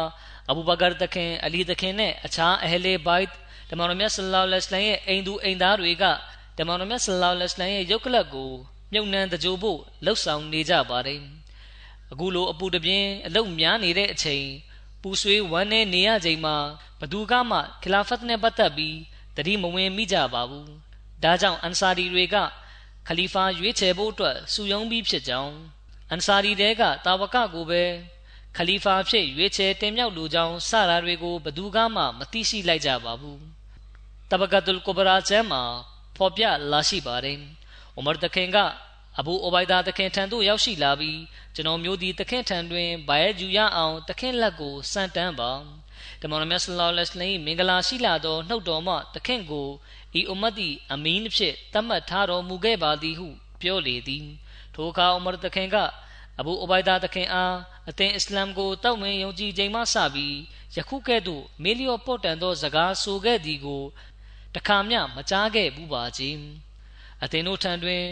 Speaker 2: အဘူဘကာတခင်အလီတခင်နဲ့အခြားအဟလေဘိုက်တမန်တော်မြတ်ဆလ္လာလဟ်အလိုင်းရဲ့အိမ်သူအိမ်သားတွေကတမန်တော်မြတ်ဆလ္လာလဟ်အလိုင်းရဲ့ရုပ်ကလပ်ကိုမြုပ်နှံတကြိုဖို့လှုပ်ဆောင်နေကြပါတယ်အခုလိုအပူတပြင်းအလုတ်များနေတဲ့အချိန်ပူဆွေးဝမ်းနေနေရချိန်မှာဘသူကမှခလာဖတ်နဲ့ပတ်သက်ပြီးတတိမဝင်မိကြပါဘူးဒါကြောင့်အန်ဆာရီတွေက ခလီဖာရွေးချယ်ဖို့အတွက်စုယုံပြီးဖြစ်ကြောင်းအန်ဆာရီတဲကတာဝကကိုပဲခလီဖာဖြစ်ရွေးချယ်တင်မြှောက်လိုကြောင်းစတာတွေကိုဘသူကမှမသိရှိလိုက်ကြပါဘူးတဘကတ်လ်ကိုဘရာကျမ်းမှာဖော်ပြလာရှိပါတယ်။ဥမာတခင်ကအဘူအိုဘိုင်ဒါတခင်ထံသို့ရောက်ရှိလာပြီးကျွန်တော်မျိုးဒီတခင်ထံတွင်ဘိုင်ဂျူရအောင်တခင်လက်ကိုစံတန်းပါ။တမန်တော်မြတ်ဆလောလ္လဟ်အလိုင်းမင်္ဂလာရှိလာသောနှုတ်တော်မှတခင်ကို ဤအမတ်တီအမင်းဖြစ်တတ်မှတ်ထားတော်မူခဲ့ပါသည်ဟုပြောလေသည်။ထိုအခါဥမာတခင်ကအဘူအိုဘိုင်ဒါတခင်အားအသင်အစ္စလမ်ကိုတောက်မင်ယုံကြည်ချိန်မှစပြီးယခုကဲ့သို့မေလျော့ပေါ်တန်သောစကားဆိုခဲ့သည်ကိုတခါမျှမကြားခဲ့ဘူးပါခြင်းအသင်တို့ထံတွင်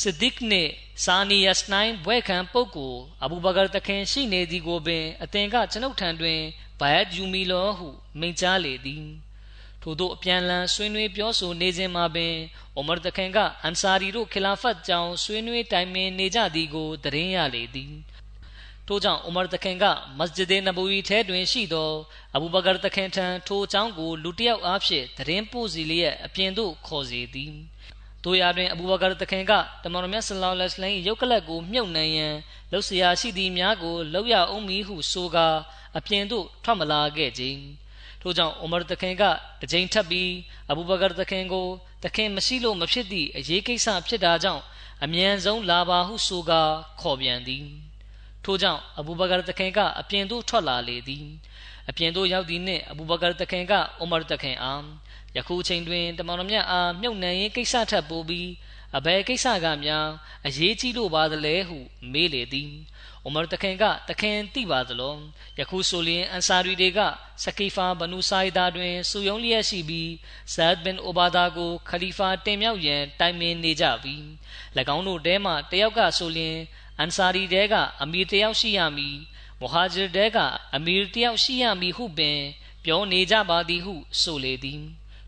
Speaker 2: စစ်ဒစ်နှင့်စာနီယစနိုင်ဘွဲခံပုဂ္ဂိုလ်အဘူဘကာတခင်ရှိနေသည်ကိုပင်အသင်ကကျွန်ုပ်ထံတွင်ဘိုင်ယူမီလောဟုမိန့်ကြားလေသည် ထို့သောအပြန်လန်ဆွေးနွေးပြောဆိုနေစဉ်မှာပင်အိုမာတခင်ကအန်ဆာရီတို့ခလာဖတ်ကြောင့်ဆွေးနွေးတိုင်ပင်နေကြသည်ကိုသတင်းရလေသည်ထို့ကြောင့်အိုမာတခင်ကမစဂျစ်နဘူဝီထဲတွင်ရှိသောအဘူဘကာတခင်ထံထိုအကြောင်းကိုလူတစ်ယောက်အားဖြင့်သတင်းပို့စီလျက်အပြင်သို့ခေါ်စေသည်တို့ရာတွင်အဘူဘကာတခင်ကတမန်တော်မြတ်ဆလောလ္လဟ်အလိုင်းရုပ်ကလပ်ကိုမြုပ်နှံရန်လှုပ်ရှားရှိသည်များကိုလှုပ်ရအောင်မီဟုဆိုကာအပြင်သို့ထွက်မလာခဲ့ခြင်း ထို့ကြောင့်အိုမာတခင်ကတကြိမ်ထပ်ပြီးအဘူဘကာတခင်ကိုတခင်မရှိလို့မဖြစ်သည့်အရေးကိစ္စဖြစ်တာကြောင့်အမြန်ဆုံးလာပါဟုဆိုကာခေါ်ပြန်သည်ထို့ကြောင့်အဘူဘကာတခင်ကအပြင်သို့ထွက်လာလေသည်အပြင်သို့ရောက်သည်နှင့်အဘူဘကာတခင်ကအိုမာတခင်အားယခုချိန်တွင်တမန်တော်မြတ်အားမြုပ်နှံရေးကိစ္စထပ်ပို့ပြီးအဘယ်ကိစ္စကများအရေးကြီးလို့ပါသလဲဟုမေးလေသည်အိုမာတခင်ကတခင်သိပါသလောယခုဆိုလျင်အန်ဆာရီတွေကစကီဖာဘနူဆိုင်ဒါတွင်စုယုံလျက်ရှိပြီးဇတ်ဘင်အိုဘာဒါကိုခလီဖာတင်မြောက်ရန်တိုင်ပင်နေကြပြီး၎င်းတို့ထဲမှတယောက်ကဆိုလျင်အန်ဆာရီတဲကအမီတယောက်ရှိရမည်မူဟာဂျီတဲကအမီတယောက်ရှိရမည်ဟုပင် ပြောနေကြပါသည်ဟုဆိုလေသည်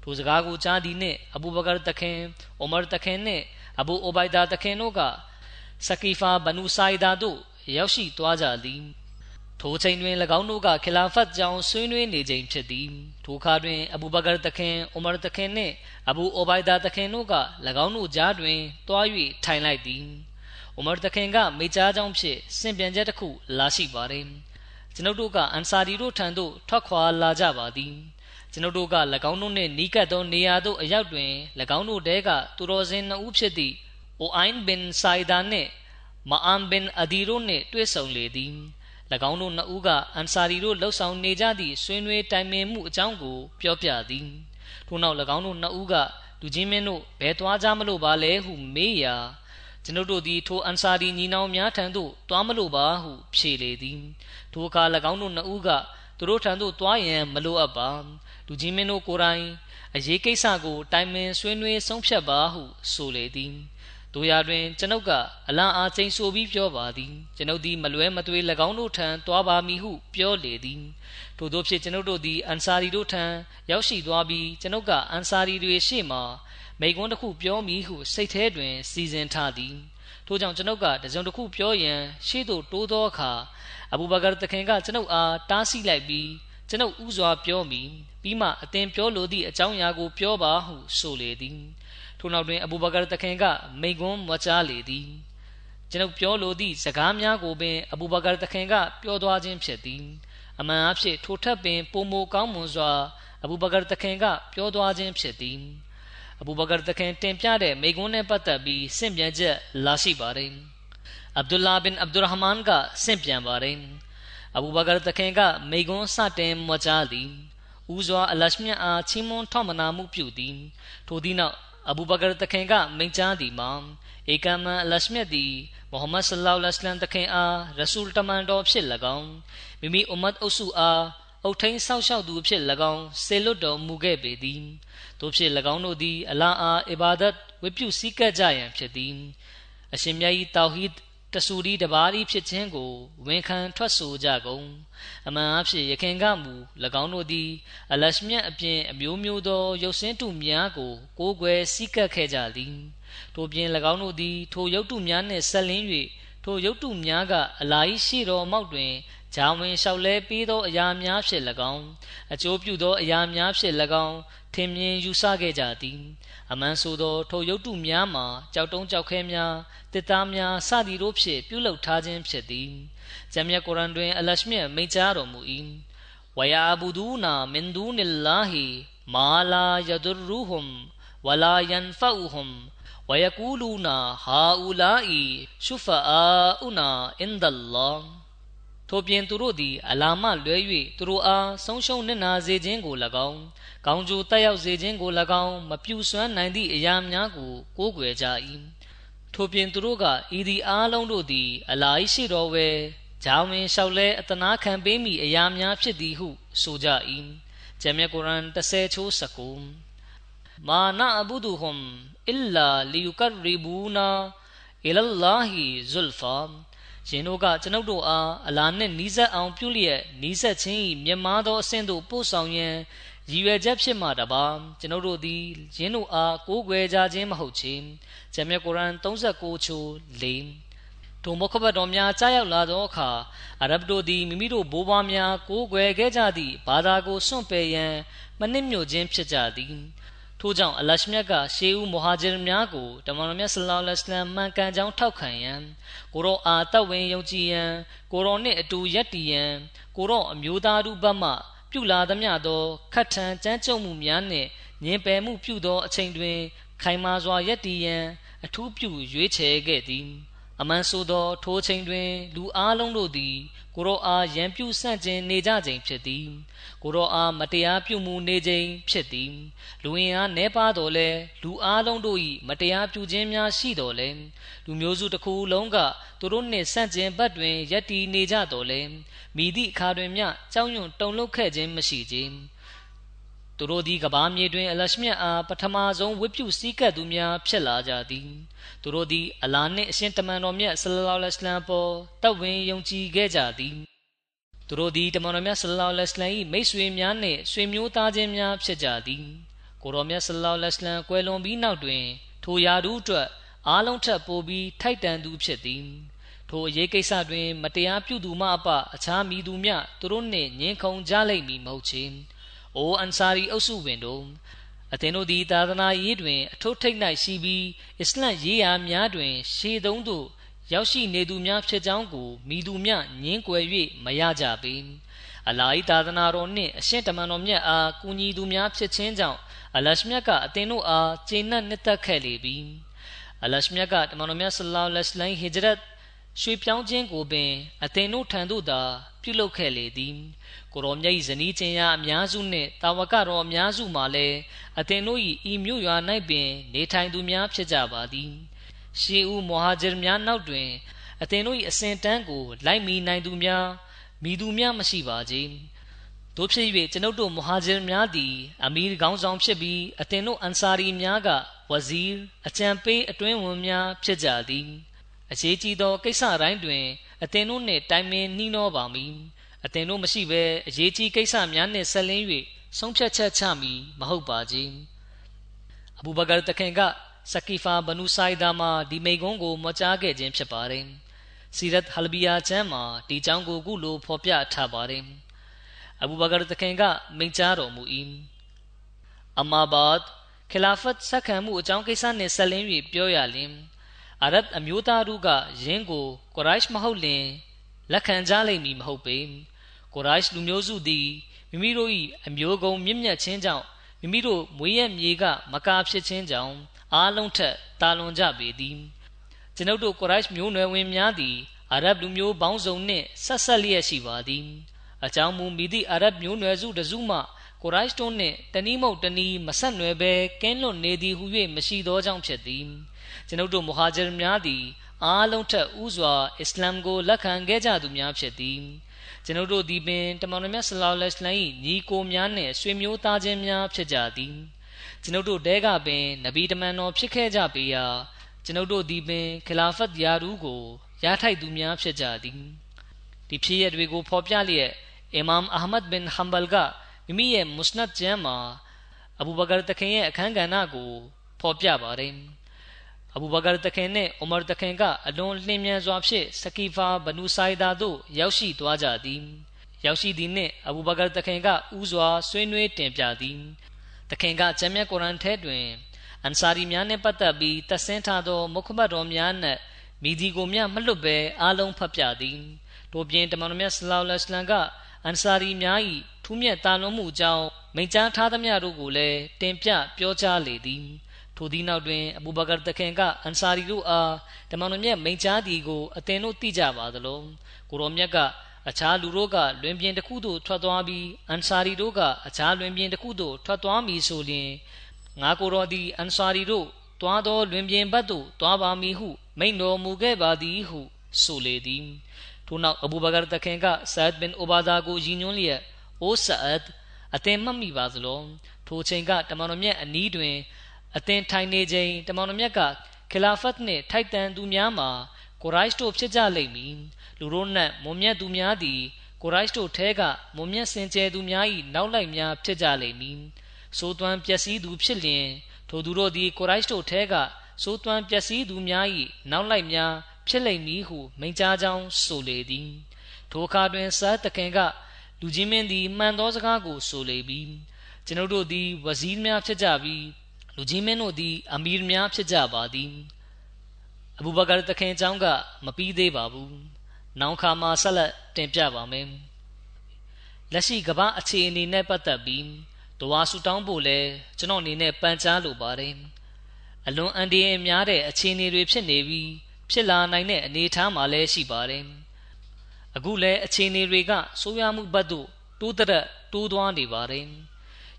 Speaker 2: ထိုစကားကိုကြားသည်နှင့်အဘူဘကာတခင်အိုမာတခင်နှင့်အဘူအိုဘိုင်ဒါတခင်တို့ကစကီဖာဘနူဆိုင်ဒါတို့ရောက်ရှိသွားကြသည်ထိုချိန်တွင်၎င်းတို့ကခလာဖတ်ကြောင်းဆွေးနွေးနေချိန်ဖြစ်သည်ထိုအခါတွင်အဘူဘကာတခင်အိုမာတခင်နှင့်အဘူအိုဘိုင်ဒါတခင်တို့က၎င်းတို့ကြားတွင်တွား၍ထိုင်လိုက်သည်အိုမာတခင်ကမိကြားကြောင်းဖြင့်စင်ပြန်ချက်တစ်ခုလာရှိပါတယ်ကျွန်ုပ်တို့ကအန်ဆာဒီတို့ထံသို့ထွက်ခွာလာကြပါသည် ကျွန်ုပ်တို့က၎င်းတို့နှင့်နီးကပ်သောနေရာသို့အရောက်တွင်၎င်းတို့တဲကသူတော်စင်နှစ်ဦးဖြစ်သည့်အိုအိုင်ဘင်ဆိုင်ဒါနှင့်မအမ်ဘင်အဒီတို့နှင့်တွေ့ဆုံလေသည်၎င်းတို့နှစ်ဦးကအန်ဆာရီတို့လှုပ်ဆောင်နေကြသည့်ဆွေးနွေးတိုင်ပင်မှုအကြောင်းကိုပြောပြသည်ထို့နောက်၎င်းတို့နှစ်ဦးကလူချင်းမင်းတို့ဘယ်သွားကြမလို့ပါလဲဟုမေးရာကျွန်ုပ်တို့သည်ထိုအန်ဆာရီညီနောင်များထံသို့သွားမလို့ပါဟုဖြေလေသည်ထိုအခါ၎င်းတို့နှစ်ဦးကသူတို့ထံသို့သွားရန်မလိုအပ်ပါ လူကြီးမင်းတို့ကိုယ်တိုင်အရေးကိစ္စကိုတိုင်ပင်ဆွေးနွေးဆုံးဖြတ်ပါဟုဆိုလေသည်တို့ရာတွင် ကျွန်ုပ်ကအလံအားချိန်ဆိုပြီးပြောပါသည်ကျွန်ုပ်သည်မလွဲမသွေ၎င်းတို့ထံသွားပါမည်ဟုပြောလေသည်ထို့သောဖြင့်ကျွန်ုပ်တို့သည်အန်ဆာရီတို့ထံရောက်ရှိသွားပြီးကျွန်ုပ်ကအန်ဆာရီတွေရှေ့မှမိကွန်းတစ်ခုပြောမည်ဟုစိတ်ထဲတွင် စီစဉ်ထားသည်ထို့ကြောင့်ကျွန်ုပ်ကတစုံတစ်ခုပြောရန်ရှေ့သို့တိုးသောအခါအဘူဘကာတခင်ကကျွန်ုပ်အားတားဆီးလိုက်ပြီး ကျွန်ုပ်ဥစွာပြောမိပြီးမှအသင်ပြောလိုသည့်အကြောင်းအရာကိုပြောပါဟုဆိုလေသည်ထို့နောက်တွင်အဘူဘကာတခင်ကမိကွန်းမွချလေသည်ကျွန်ုပ်ပြောလိုသည့်စကားများကိုပင်အဘူဘကာတခင်ကပြောသွားခြင်းဖြစ်သည်အမှန်အဖြစ်ထိုထက်ပင်ပုံမိုကောင်းမွန်စွာအဘူဘကာတခင်ကပြောသွားခြင်းဖြစ်သည်အဘူဘကာတခင်တင်ပြတဲ့မိကွန်းနဲ့ပတ်သက်ပြီးစင့်ပြန်ချက်လာရှိပါတယ်အဗ်ဒူလာဘင်အဗ်ဒူရဟ်မန်ကစင့်ပြန်ပါတယ် အဘူဘကာတခင်ကမိကွန်းစတင်မွချသည်ဦးစွာအလရှမြတ်အားချီးမွမ်းထောက်မနာမှုပြုသည်ထိုသည့်နောက်အဘူဘကာတခင်ကမိန့်ကြားသည်မှာဧကမန်အလရှမြတ်သည်မုဟမ္မဒ်ဆလ္လာလဟ်အလัยဟိဝါစလမ်တခင်အားရဆူလ်တမန်တော်ဖြစ်၎င်းမိမိအွမ်မတ်အုပ်စုအားအုတ်ထိန်ဆောက်ရှောက်သူဖြစ်၎င်းဆေလွတ်တော်မူခဲ့ပေသည်တို့ဖြစ်၎င်းတို့သည်အလာအားအီဘာဒတ်ဝတ်ပြုစည်းကပ်ကြရန်ဖြစ်သည်အရှင်မြတ်၏တောဟီဒ် တဆူဒီတပါးဤဖြစ်ခြင်းကိုဝန်ခံထွက်ဆိုကြကုန်အမှန်အဖြစ်ယခင်ကမူ၎င်းတို့သည်အလရှမြတ်အပြင်အမျိုးမျိုးသောရုပ်ဆင်းတုများကိုကိုးကွယ်စည်းကပ်ခဲ့ကြသည်ထို့ပြင်၎င်းတို့သည် ထိုရုပ်တုများနှင့်ဆက်လင်း၍ထိုရုပ်တုများကအလာဤရှိတော်မောက်တွင်ဂျာဝင်လျှောက်လဲပေးသောအရာများဖြင့်၎င်းအကျိုးပြုသောအရာများဖြင့်၎င်းထင်မြင်ယူဆခဲ့ကြသည် အမှန်ဆိုသောထိုရုပ်တုများမှာကြောက်တုံးကြောက်ခဲများတစ်သားများစသည်တို့ဖြင့်ပြုလုပ်ထားခြင်းဖြစ်သည်။ဂျမ်မြတ်ကုရ်အန်တွင် အလရှ်မြတ်မိန့်ကြားတော်မူ၏။ဝယာဘူဒူနာမင်ဒူနလ္လာဟီမာလာယဒူရူဟွမ်ဝလာယန်ဖအူဟွမ်ဝယကူလူနာဟာအူလာအီရှုဖအာဥနာအင်ဒလ္လာဟ် ထို့ပြင်သူတို့သည် အလာမလွဲ၍သူတို့အား ဆုံးရှုံးနစ်နာစေခြင်းကို၎င်း ကောင်းကျိုးတက်ရောက်စေခြင်းကို၎င်း မပြူစွမ်းနိုင်သည့်အရာများကို ကိုးကွယ်ကြ၏ထို့ပြင်သူတို့က ဤသည်အားလုံးတို့သည် အလာ၏ရှိတော်ဝဲဂျာဝင်လျှောက်လဲအတနာခံပေးမိအရာများဖြစ်သည်ဟု ဆိုကြ၏ဂျမ်မြတ်ကုရ်အန်30ချိုး19မာနာအဘူဒူဟွမ်အီလာလီယူကရီဘူနာ အီလလာဟီဇုလ်ဖာ ရှင်တို့ကကျွန်ုပ်တို့အားအလာနှင့်နီးစပ်အောင်ပြုလျက်နီးစပ်ခြင်း၏မြတ်မားသောအဆင့်သို့ပို့ဆောင်ရန်ရည်ရွယ်ချက်ဖြစ်မှတပါကျွန်ုပ်တို့သည်ယင်းတို့အားကိုးကွယ်ကြခြင်းမဟုတ်ချေဂျမ်မြတ်ကုရ်အန်36ချိုး၄ထိုမုခဘတ်တော်များကြားရောက်လာသောအခါအရဗ်တို့သည်မိမိတို့ဘိုးဘွားများကိုးကွယ်ခဲ့ကြသည့်ဘာသာကိုစွန့်ပယ်ရန်မနစ်မြို့ခြင်းဖြစ်ကြသည် ထို့ကြောင့်အလရှမြတ်ကရှေးဦးမဟာဂျီများကိုတမန်တော်မြတ်ဆလ္လာလဟ်အလိုင်းမှန်ကန်ကြောင်းထောက်ခံရန်ကိုရောအာတဝင်ယုံကြည်ရန်ကိုရောနှင့်အတူရက်တည်ရန်ကိုရောအမျိုးသားတို့ဘက်မှပြုလာသမျှသောခတ်ထန်ကြမ်းကြုတ်မှုများနှင့်ညင်ပယ်မှုပြုသောအချိန်တွင် ခိုင်မာစွာရက်တည်ရန်အထူးပြုရွေးချယ်ခဲ့သည် အမှန်ဆိုသော ထိုချိန်တွင် လူအားလုံးတို့သည် ကိုရောအားရန်ပြုဆန့်ကျင်နေကြခြင်းဖြစ်သည်ကိုရောအားမတရားပြုမှုနေခြင်းဖြစ်သည်လူဝင်အားနှဲပါတော်လဲလူအားလုံးတို့၏မတရားပြုခြင်းများရှိတော်လဲလူမျိုးစုတစ်ခုလုံးကသူတို့နှင့်ဆန့်ကျင်ဘက်တွင်ယက်တီနေကြတော်လဲမိသည့်အခါတွင်မျှကြောက်ရွံ့တုန်လှုပ်ခဲ့ခြင်းမရှိခြင်း သူတို့သည်ကဘာမြေတွင်အလရှမြတ်အားပထမဆုံးဝိပုစည်းကပ်သူများဖြစ်လာကြသည်သူတို့သည်အလာနှင့်အရှင်တမန်တော်မြတ်ဆလလောလဟ်လမ်ပေါ်တပ်ဝင်ယုံကြည်ခဲ့ကြသည်သူတို့သည်တမန်တော်မြတ်ဆလလောလဟ်လမ်၏မိတ်ဆွေများနှင့်ဆွေမျိုးသားချင်းများဖြစ်ကြသည်ကိုတော်မြတ်ဆလလောလဟ်လမ်ကွယ်လွန်ပြီးနောက်တွင် ထိုယာတို့အတွက်အားလုံးထက်ပိုပြီးထိုက်တန်သူဖြစ်သည်ထိုအရေးကိစ္စတွင် မတရားပြုသူမှအပအခြားမိသူများသူတို့နှင့်ငင်းခုန်ကြလိမ့်မည်မဟုတ်ချေ။ အိုအန်ဆာရီအုပ်စုဝင်တို့အသင်တို့သည်သာသနာရေးတွင် အထုထိတ်၌ရှိပြီးအစ္စလမ်ရေးရာများတွင် ရှေးသုံးသို့ရောက်ရှိနေသူများဖြစ်ကြောင်းကိုမိသူများညင်းကွယ်၍မရကြပေ။အလာဟီသာသနာတော်နှင့်အရှင်တမန်တော်မြတ်အားကူညီသူများဖြစ်ခြင်းကြောင့်အလရှမြတ်ကအသင်တို့အားကျင့်နှံ့နှစ်သက်ခဲ့လေပြီ။အလရှမြတ်ကတမန်တော်မြတ်ဆလ္လာလဟ်အလိုင်းဟီဂျရတ်ရွှေပြောင်းခြင်းကိုပင် အသင်တို့ထံသို့သာပြုလုပ်ခဲ့လေသည် ကိုရောမြတ်၏ဇနီးချင်းရာအများစုနှင့်တာဝကတော်အများစုမှလည်းအသင်တို့၏ဤမြို့ရွာ၌ပင် နေထိုင်သူများဖြစ်ကြပါသည်ရှေးဦးမိုဟာဂျ်များနောက်တွင်အသင်တို့၏အစဉ်တန်းကို လိုက်မီနိုင်သူများမိသူများမရှိပါကြတို့ဖြစ်၍ကျွန်ုပ်တို့မဟာဂျ်များသည်အမီခေါင်းဆောင်ဖြစ်ပြီးအသင်တို့အန်ဆာရီများကဝဇီးအကြံပေးအတွင်းဝန်များဖြစ်ကြသည်အရေးကြီးသောကိစ္စတိုင်းတွင်အသင်တို့နှင့်တိုင်ပင်နှီးနှောပါမည် အသင်တို့မရှိဘဲအရေးကြီးကိစ္စများနှင့်ဆက်လင်း၍ဆုံးဖြတ်ချက်ချမည်မဟုတ်ပါကြီးအဘူဘကာတခင်ကစကီဖာဘနူဆိုင်ဒါမှာဒီမိကုန်းကိုမကြားခဲ့ခြင်းဖြစ်ပါတယ်စီရတ်ဟလဘီယာကျမ်းမှာဒီကြောင်းကိုခုလိုဖော်ပြထားပါတယ်အဘူဘကာတခင်ကမိန့်ကြားတော်မူ၏အမာဘတ်ခလာဖတ်ဆက်ခံမှုအကြောင်းကိစ္စနှင့်ဆက်လင်း၍ပြောရလျင်အာရတ်အမျိုးသားတို့ကယင်းကိုကုရိုက်မဟုတ်လင် လက်ခံကြလိမ့်မည်မဟုတ်ပေကုရိုက်လူမျိုးစုသည်မိမိတို့၏အမျိုးကုံမြင့်မြတ်ခြင်းကြောင့်မိမိတို့မွေးရမြေကမကာဖြစ်ခြင်းကြောင့်အားလုံးထက်တာလွန်ကြပေသည်ကျွန်ုပ်တို့ကုရိုက်မျိုးနွယ်ဝင်များသည်အာရဗ်လူမျိုးပေါင်းစုံနှင့်ဆက်ဆက်လျက်ရှိပါသည်အကြောင်းမူမိသည့်အာရဗ်မျိုးနွယ်စုတစုမှကိုရိုက်တို့နှင့်တနည်းမဟုတ်တနည်းမဆက်နွယ်ဘဲကင်းလွတ်နေသည်ဟု၍မရှိသောကြောင့်ဖြစ်သည်ကျွန်ုပ်တို့မဟာဂျရများသည် အားလုံးထက်ဥစွာအစ္စလာမ်ကိုလက်ခံခဲ့ကြသူများဖြစ်သည်ကျွန်ုပ်တို့ဒီပင်တမန်တော်မြတ်ဆလောလ္လဟ်အလိုင်းညီကိုများနှင့်ဆွေမျိုးသားချင်းများဖြစ်ကြသည်ကျွန်ုပ်တို့တဲကပင်နဗီတမန်တော်ဖြစ်ခဲ့ကြပေရာကျွန်ုပ်တို့ဒီပင်ခလာဖတ်ယာရူးကိုရထိုက်သူများဖြစ်ကြသည်ဒီဖြစ်ရတွေကိုဖော်ပြလျက်အီမမ်အာမတ်ဘင်ဟမ်ဘလ်ကမိမိရဲ့မုစနတ်ကျမ်းမှာအဘူဘကာတခင်ရဲ့အခန်းကဏ္ဍကိုဖော်ပြပါတယ် အဘူဘကာတခင်နဲ့အိုမာတခင်ကအလွန်လျင်မြန်စွာဖြင့်စကီဖာဘနူဆိုင်ဒါသို့ရောက်ရှိသွားကြသည်ရောက်ရှိသည်နှင့်အဘူဘကာတခင်ကဥစွာဆွေးနွေးတင်ပြသည်တခင်ကကျမ်းမြတ်ကုရ်အန်ထဲတွင်အန်ဆာရီများနှင့်ပတ်သက်ပြီးတဆင်းထားသောမုခဘတ်တော်များနှင့်မိဒီကိုမြမလွတ်ဘဲအားလုံးဖတ်ပြသည်တို့ပြင်တမန်တော်မြတ်ဆလောလ္လဟ်အလัยဟ်ကအန်ဆာရီများ၏ထူးမြတ်တာလွန်မှုကြောင့်မိန့်ကြားထားသမျှတို့ကိုလည်းတင်ပြပြောကြားလေသည် ထိုသည့်နောက်တွင်အဘူဘကာတခင်ကအန်ဆာရီတို့အားတမန်တော်မြတ်မိန့်ကြားသည်ကိုအသင်တို့သိကြပါသလိုကိုရောမြတ်ကအခြားလူတို့ကလွင်ပြင်တစ်ခုသို့ထွက်သွားပြီးအန်ဆာရီတို့ကအခြားလွင်ပြင်တစ်ခုသို့ထွက်သွားမည်ဆိုလျှင်ငါကိုတော်သည်အန်ဆာရီတို့တွားသောလွင်ပြင်ဘက်သို့တွားပါမည်ဟု မိန့်တော်မူခဲ့ပါသည်ဟုဆိုလေသည်ထို့နောက်အဘူဘကာတခင်ကဆာဒ်ဘင်အိုဘာဒါကိုရည်ညွှန်းလျက်အိုဆာအဒ်အသင်မှတ်မိပါသလိုထိုချိန်ကတမန်တော်မြတ်အနီးတွင် အသင်ထိုင်နေချိန်တမန်တော်မြတ်ကခလာဖတ်နှင့်ထိုက်တန်သူများမှာကိုရိုက်တို့ဖြစ်ကြလိမ့်မည်လူတို့နှင့်မွန်မြတ်သူများသည်ကိုရိုက်တို့ထဲကမွန်မြတ်စင်ကြယ်သူများ၏နောက်လိုက်များဖြစ်ကြလိမ့်မည်ဆိုးသွမ်းပျက်စီးသူဖြစ်လျင်ထိုသူတို့သည်ကိုရိုက်တို့ထဲကဆိုးသွမ်းပျက်စီးသူများ၏နောက်လိုက်များဖြစ်လိမ့်မည်ဟုမိန့်ကြားကြောင်းဆိုလေသည်ထိုအခါတွင်စားတခင်ကလူကြီးမင်းသည်မှန်သောစကားကိုဆိုလေပြီးကျွန်ုပ်တို့သည်ဝဇီးများဖြစ်ကြပြီး လူကြီးမင်းတို့သည် အမီရ်များဖြစ်ကြပါသည်အဘူဘကာတခင်အကြောင်းက မပြီးသေးပါဘူးနောက်ခါမှာဆက်လက်တင်ပြပါမယ်လက်ရှိကမ္ဘာအခြေအနေနဲ့ပတ်သက်ပြီးတဝါဆူတောင်းဖို့လဲကျွန်တော်အနေနဲ့ပန်ကြားလိုပါတယ်အလွန်အန္တရာယ်များတဲ့အခြေအနေတွေဖြစ်နေပြီးဖြစ်လာနိုင်တဲ့အနေအထားမှာလည်းရှိပါတယ်အခုလည်းအခြေအနေတွေကဆိုးရွားမှုဘက်သို့တိုးတက်တိုးသွားနေပါတယ်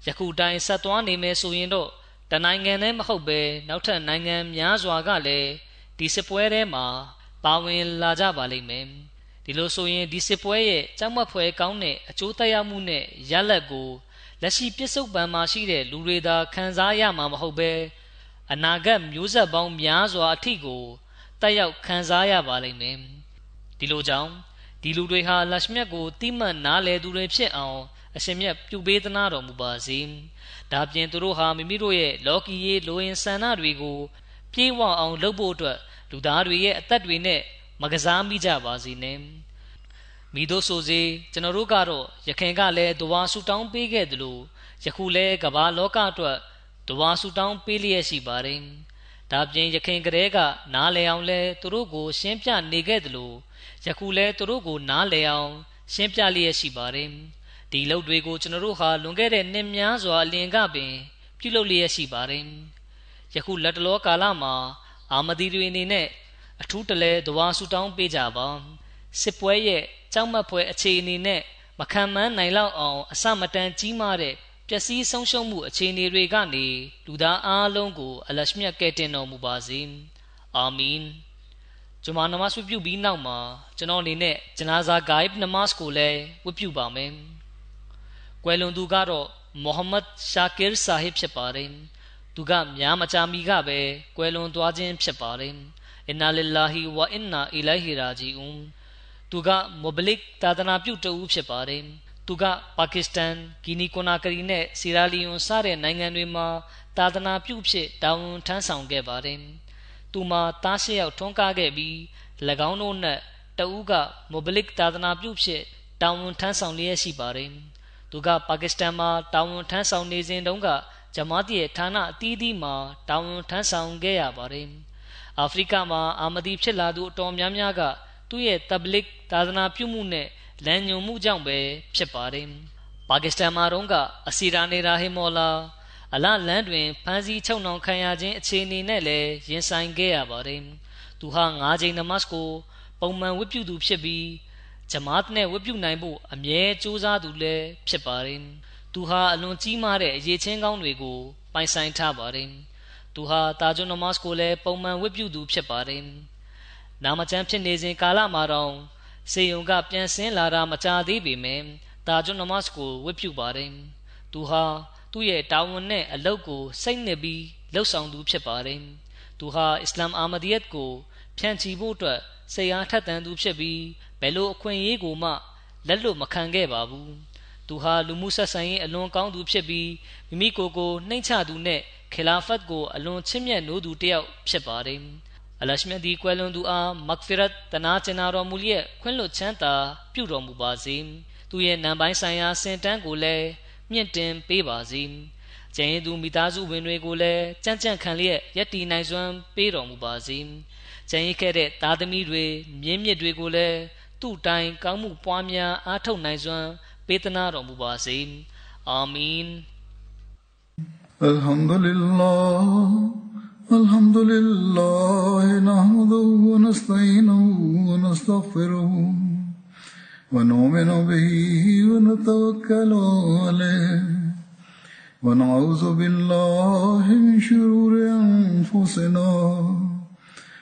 Speaker 2: ယခုတိုင်းဆက်သွားနေမယ်ဆိုရင်တော့ တနိုင်ငံနဲ့မဟုတ်ပဲနောက်ထပ်နိုင်ငံများစွာကလည်းဒီစစ်ပွဲထဲမှာပါဝင်လာကြပါလိမ့်မယ်ဒီလိုဆိုရင်ဒီစစ်ပွဲရဲ့ကြောက်မက်ဖွယ်ကောင်းတဲ့အကျိုးသက်ရောက်မှုနဲ့ရလဒ်ကိုလက်ရှိပြစ္ဆုတ်ပံမှာရှိတဲ့လူတွေသာခံစားရမှာမဟုတ်ပဲအနာဂတ်မျိုးဆက်ပေါင်းများစွာအထိကိုတက်ရောက်ခံစားရပါလိမ့်မယ်ဒီလိုကြောင့်ဒီလူတွေဟာလရှမြတ်ကိုတိမှတ်နားလည်သူတွေဖြစ်အောင်အရှင်မြတ်ပြုပေးသနာတော်မူပါစေ ဒါပြင်သူတို့ဟာမိမိတို့ရဲ့လောကီရေးလိုရင်ဆန္ဒတွေကိုပြေးဝအောင်လုပ်ဖို့အတွက်လူသားတွေရဲ့အသက်တွေနဲ့မကစားမိကြပါစေနဲ့မိတို့ဆိုစေကျွန်တော်တို့ကတော့ရခင်ကလည်းတဝါဆူတောင်းပေးခဲ့သလိုယခုလည်းကမ္ဘာလောကအတွက်တဝါဆူတောင်းပေးလျက်ရှိပါတယ်ဒါပြင်ရခင်ကလေးကနားလည်အောင်လဲသူတို့ကို ရှင်းပြနေခဲ့သလိုယခုလဲသူတို့ကိုနားလည်အောင် ရှင်းပြလျက်ရှိပါတယ် ဒီလုပ်တွေကိုကျွန်တော်တို့ဟာလွန်ခဲ့တဲ့နှစ်များစွာအလင်ကပင် ပြုလုပ်လျက်ရှိပါတယ်ယခုလက်တလောကာလမှာ အာမဒီတွေအနေနဲ့အထူးတလဲတဝါဆူတောင်းပေးကြပါစစ်ပွဲရဲ့ကြောက်မက်ဖွယ်အခြေအနေနဲ့မခံမန်းနိုင်လောက်အောင်အစမတန်ကြီးမားတဲ့ပျက်စီးဆုံးရှုံးမှုအခြေအနေတွေကနေလူသားအားလုံးကိုအလရှမြတ်ကဲ့တင်တော်မူပါစေအာမင်ဂျမာနမတ်ဝပြုပြီးနောက်မှာကျွန်တော်အနေနဲ့ဂျနာဇာဂိုင်ဘ်နမတ်ကိုလည်းဝပြုပါမယ် ကွယ်လွန်သူကတော့မိုဟမ္မဒ်ရှာကီရ်ဆာဟစ်ဖြစ်ပါတယ်သူကများမကြာမီကပဲကွယ်လွန်သွားခြင်းဖြစ်ပါတယ်အင်နာလ illah ဝအင်နာအီလိုင်ဟီရာဂျီအွန်သူကမိုဘလစ်သာသနာပြုတဦးဖြစ်ပါတယ်သူကပါကစ္စတန်ဂီနီကိုနာကရီနဲ့စီရာလီယွန်စတဲ့နိုင်ငံတွေမှာသာသနာပြုဖြစ်တာဝန်ထမ်းဆောင်ခဲ့ပါတယ်သူမှာတားရှစ်ယောက်ထွန်းကားခဲ့ပြီး၎င်းတို့နဲ့တဦးကမိုဘလစ်သာသနာပြုဖြစ်တာဝန်ထမ်းဆောင်လျက်ရှိပါတယ် သူကပါကစ္စတန်မှာတာဝန်ထမ်းဆောင်နေစဉ်တုန်းကဂျမားတီရဲ့ဌာနအသီးသီးမှာတာဝန်ထမ်းဆောင်ခဲ့ရပါတယ်အာဖရိကမှာအာမဒီဖြစ်လာသူအတော်များများကသူ့ရဲ့တဘလစ်သာသနာပြုမှုနဲ့လမ်းညွန်မှုကြောင့်ပဲဖြစ်ပါတယ်။ပါကစ္စတန်မှာတော့ကအစီရာနေရာဟီမော်လာအလလန်တွင်ဖမ်းဆီးချုပ်နှောင်ခံရခြင်းအခြေအနေနဲ့လည်းရင်ဆိုင်ခဲ့ရပါတယ်။သူဟာ၅ချိန်နမတ်ကိုပုံမှန်ဝတ်ပြုသူဖြစ်ပြီး ဂျမားတ်နဲ့ဝတ်ပြုနိုင်ဖို့အမြဲကြိုးစားသူလည်းဖြစ်ပါတယ်။သူဟာအလွန်ကြီးမားတဲ့အရေးချင်းကောင်းတွေကိုပိုင်ဆိုင်ထားပါတယ်။သူဟာတာဂျွန်နမတ်ကိုလည်းပုံမှန်ဝတ်ပြုသူဖြစ်ပါတယ်။နာမကျန်းဖြစ်နေစဉ်ကာလမှာတော့စေယုံကပြန်ဆင်းလာတာမကြာသေးပေမဲ့တာဂျွန်နမတ်ကိုဝတ်ပြုပါတယ်။သူဟာသူ့ရဲ့တာဝန်နဲ့အလုပ်ကိုစိတ်နှစ်ပြီးလှုပ်ဆောင်သူဖြစ်ပါတယ်။သူဟာအစ္စလာမ်အာမဒီယတ်ကိုဖြန့်ချီဖို့အတွက် စိတ်အားထက်သန်သူဖြစ်ပြီးဘယ်လိုအခွင့်အရေးကိုမှလက်လွတ်မခံခဲ့ပါဘူး။သူဟာလူမှုဆက်ဆံရေးအလွန်ကောင်းသူဖြစ်ပြီးမိမိကိုယ်ကိုနှိမ့်ချသူနဲ့ခီလာဖတ်ကိုအလွန်ချစ်မြတ်နိုးသူတစ်ယောက်ဖြစ်ပါတယ်။အလရှမြတ်ဒီကွယ်လွန်သူအားမဂ်ဖီရတ်တနာကျင်နာတော်မူလျက်ခွင့်လွှတ်ချမ်းသာပြုတော်မူပါစေသူရဲ့နံပိုင်းဆိုင်ရာစင်တန်းကိုလည်းမြင့်တင်ပေးပါစေကျန်ရင်သူမိသားစုဝင်တွေကိုလည်းကြံ့ကြံ့ခံလျက်ယက်တီနိုင်စွမ်းပေးတော်မူပါစေ ကျန်ရခဲ့တဲ့သားသမီးတွေမြင်းမြစ်တွေကိုလည်းသူ့တိုင်ကောင်းမှုပွားများအားထုတ်နိုင်စွမ်းပေးသနာတော်မူပါစေအာမင်
Speaker 1: الحمد لله الحمد لله نحمده ونستعينه ونستغفره ونؤمن به ونتوكل عليه ونعوذ بالله من شرور أنفسنا